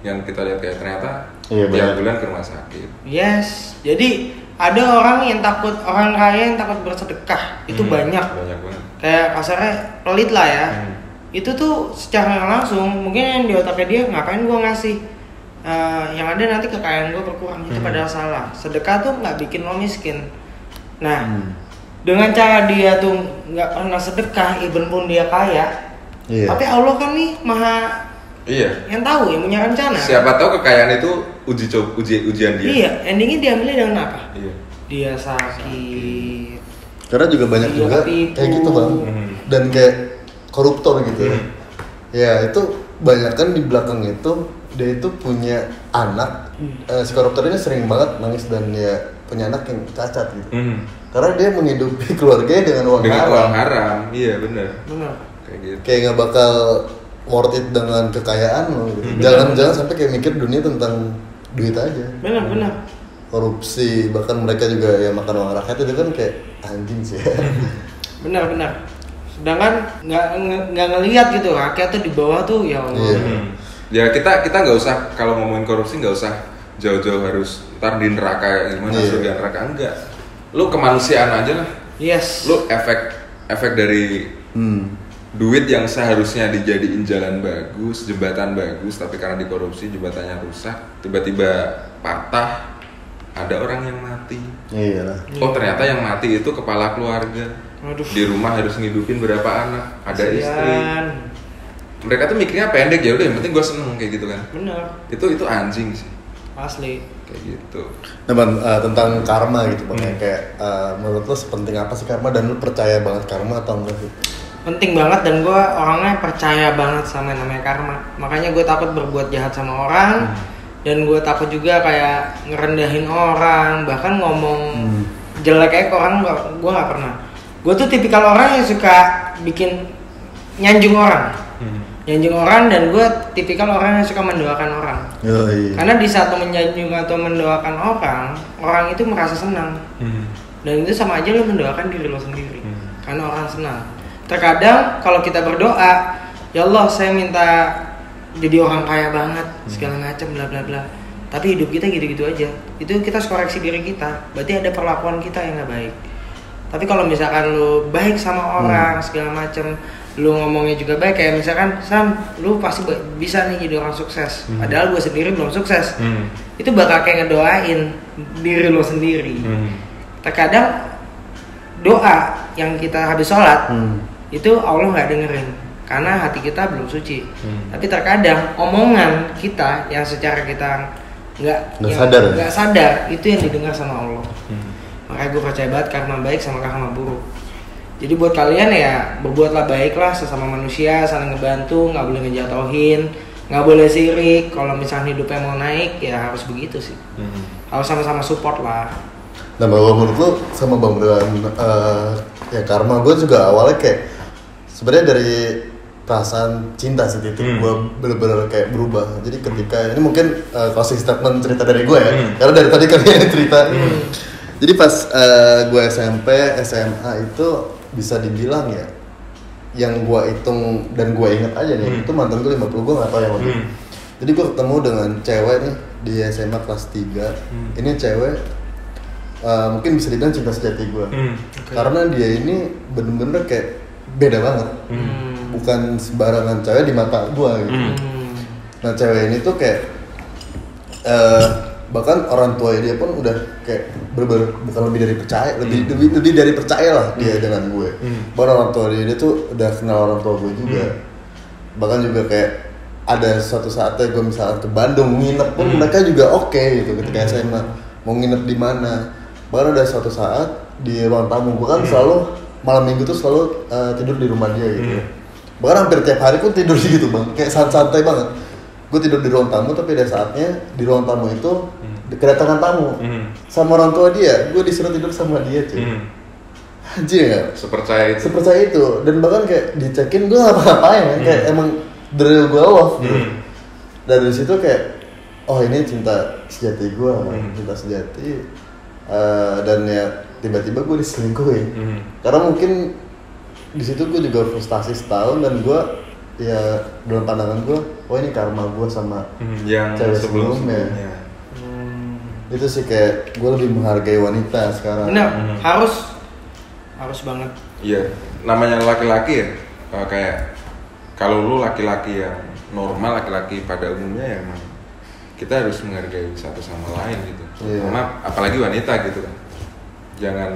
yang kita lihat kayak ternyata Iya, tiap bulan ke rumah sakit. Yes, jadi ada orang yang takut orang kaya yang takut bersedekah. Itu Hmm, banyak. banyak banget. Kayak kasarnya pelit lah ya. Hmm. Itu tuh secara langsung mungkin yang di otaknya dia ngapain gua ngasih Eh, yang ada nanti kekayaan gua berkurang itu Hmm. padahal salah. Sedekah tuh nggak bikin lo miskin. Nah, Hmm. dengan cara dia tuh nggak pernah sedekah, even pun dia kaya, Iya. tapi Allah kan nih maha iya yang tahu yang punya rencana. siapa tahu kekayaan itu uji coba uji ujian dia Iya, endingnya diambilnya dengan apa? iya Dia sakit. Karena juga banyak Iya, juga ketipu. kayak gitu bang. Hmm. Dan kayak koruptor gitu. Hmm. Ya itu banyak kan di belakang itu dia itu punya anak. Hmm. Eh, si koruptor ini sering banget nangis dan ya punya anak yang cacat gitu. Hmm. Karena dia menghidupi keluarganya dengan uang dengan haram. uang haram iya bener Benar. kayak gitu Kayak nggak bakal worth it dengan kekayaan lo gitu. Hmm. Jangan jangan sampai kayak mikir dunia tentang duit aja. Benar, benar. Korupsi bahkan mereka juga ya makan uang rakyat itu kan kayak anjing sih. ya. Benar, benar. Sedangkan nggak nggak ngelihat gitu rakyat tuh di bawah tuh ya Allah. Iya. Hmm. Ya kita kita nggak usah kalau ngomongin korupsi nggak usah jauh-jauh harus ntar di neraka gimana Iya. surga neraka enggak. Lu kemanusiaan aja lah. Yes. Lu efek efek dari Hmm. duit yang seharusnya dijadiin jalan bagus, jembatan bagus, tapi karena dikorupsi jembatannya rusak, tiba-tiba patah, ada orang yang mati. Iya lah. Oh ternyata yang mati itu kepala keluarga. Aduh. Di rumah harus ngidupin berapa anak, ada istri. Mereka tuh mikirnya pendek ya udah yang penting gue seneng kayak gitu kan. Benar. Itu itu anjing sih Asli. kayak gitu. Nah, Bang, eh, tentang karma gitu bang, ya. Hmm. kayak eh, menurut lo sepenting apa sih karma dan lo percaya banget karma atau enggak sih? Penting banget dan gue orangnya percaya banget sama yang namanya karma. Makanya gue takut berbuat jahat sama orang dan gue takut juga kayak ngerendahin orang, bahkan ngomong Hmm. jelek kayak ke orang gue nggak pernah. Gue tuh tipikal orang yang suka bikin nyanjung orang, nyanjung orang dan gue tipikal orang yang suka mendoakan orang. Yoi. Karena di saat lo menyanjung atau mendoakan orang, orang itu merasa senang. Dan itu sama aja lo mendoakan diri lo sendiri. Hmm. Karena orang senang. Terkadang kalau kita berdoa, ya Allah saya minta jadi orang kaya banget, segala macam bla bla bla. Tapi hidup kita gitu-gitu aja. Itu kita harus koreksi diri kita. Berarti ada perlakuan kita yang nggak baik. tapi kalau misalkan lu baik sama orang segala macem lu ngomongnya juga baik kayak misalkan Sam lu pasti bisa nih jadi orang sukses padahal gue sendiri belum sukses Hmm. itu bakal kayak ngedoain diri lu sendiri Hmm. terkadang doa yang kita habis sholat Hmm. itu Allah nggak dengerin karena hati kita belum suci Hmm. tapi terkadang omongan kita yang secara kita nggak Nggak yang sadar. nggak sadar itu yang didengar sama Allah Hmm. makanya gue percaya banget karma baik sama karma buruk jadi buat kalian ya berbuatlah baiklah sesama manusia saling ngebantu nggak boleh ngejatohin nggak boleh sirik kalau misalnya hidupnya mau naik ya harus begitu sih Hmm. harus sama-sama support lah Nah, kalau menurut lu sama Bang eh, ya karma gue juga awalnya kayak sebenarnya dari perasaan cinta sih titik Hmm. gue bener-bener kayak berubah. Jadi ketika ini mungkin eh, closing statement cerita dari gue ya, Hmm. karena dari tadi kalian cerita. Jadi pas eh, gue SMP, SMA itu bisa dibilang ya, yang gue hitung dan gue inget aja nih, Hmm. itu mantan gue 50 gue gak tau yang lebih. Hmm. Jadi gue ketemu dengan cewek nih di SMA kelas 3 Hmm. Ini cewek uh, mungkin bisa dibilang cinta sejati gue Hmm. Karena dia ini bener-bener kayak beda banget Hmm. Bukan sembarangan cewek di mata gue gitu. Hmm. Nah cewek ini tuh kayak uh, Bahkan orang tua dia pun udah kayak bener-bener bukan lebih dari percaya Lebih, lebih, lebih dari percaya lah dia dengan gue. Hmm. Bahkan orang tua dia, dia tuh udah kenal orang tua gue juga. Hmm. Bahkan juga kayak ada suatu saatnya gue misalnya ke Bandung nginep pun Hmm. mereka juga oke gitu ketika SMA mau nginep di mana? Bahkan ada suatu saat di ruang tamu gue kan selalu malam minggu tuh selalu uh, tidur di rumah dia gitu. Hmm. bahkan hampir tiap hari pun tidur di gitu bang. Kayak santai banget gue tidur di ruang tamu tapi ada saatnya di ruang tamu itu kedatangan tamu Hmm. sama orang tua dia gue disuruh tidur sama dia cuy Hmm. anjir ya Sepercaya itu. sepercaya itu dan bahkan kayak dicekin gue ngapa-ngapain kan kayak emang dari gue gitu Hmm. dan dari situ kayak oh ini cinta sejati gue Hmm. cinta sejati Eh, dan ya tiba-tiba gue diselingkuhin Hmm. karena mungkin di situ gue juga frustasi setahun dan gue ya dalam pandangan gue oh ini karma gue sama Hmm. Yang Cewek sebelum sebelumnya. sebelumnya. Hmm. itu sih kayak gue lebih menghargai wanita sekarang benar Hmm. harus harus banget Iya, namanya laki-laki ya eh, kayak kalau lu laki-laki yang normal laki-laki pada umumnya ya emang kita harus menghargai satu sama lain gitu. Iya. Karena apalagi wanita gitu kan. Jangan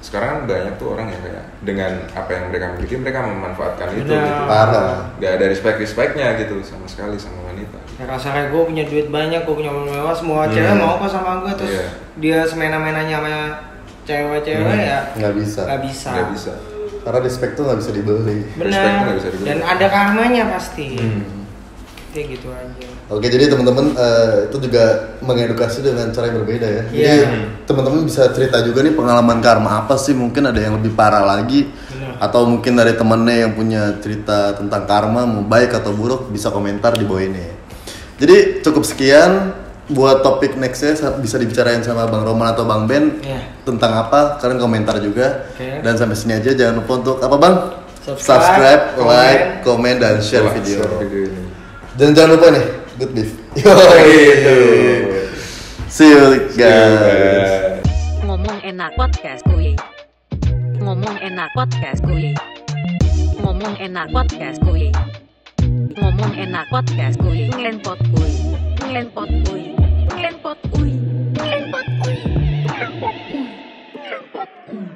sekarang kan banyak tuh orang yang kayak dengan apa yang mereka miliki mereka memanfaatkan itu Benar. gitu. parah Gak ada respect-respectnya gitu sama sekali sama wanita. ya rasanya gue punya duit banyak gue punya mobil mewah semua Hmm. cewek mau kok sama gue terus Iya. dia semena-menanya sama cewek-cewek Hmm. ya nggak bisa nggak bisa Gak bisa. karena respect tuh nggak bisa dibeli Respect nggak benar bisa dibeli. dan ada karmanya pasti Hmm. Kayak gitu aja Oke, jadi teman-teman eh, itu juga mengedukasi dengan cara yang berbeda ya. Iya. Jadi teman-teman bisa cerita juga nih pengalaman karma apa sih? Mungkin ada yang lebih parah lagi, Benar. atau mungkin dari temennya yang punya cerita tentang karma mau baik atau buruk bisa komentar di bawah ini. Jadi cukup sekian buat topik nextnya sa- bisa dibicarain sama Bang Roman atau Bang Ben Iya. tentang apa? Kalian komentar juga. Oke. Dan sampai sini aja jangan lupa untuk apa Bang? Subscribe, like, komen, dan share video. share video ini. Dan jangan lupa nih, good beef. Gitu. See you guys. guys. Ngomong enak podcast kuy. Ngomong enak podcast kuy. Ngomong enak podcast kuy. Ngomong enak podcast kuy. Ngelenpot kuy. Ngelenpot kuy. Ngelenpot kuy. Ngelenpot kuy. Ngelenpot kuy.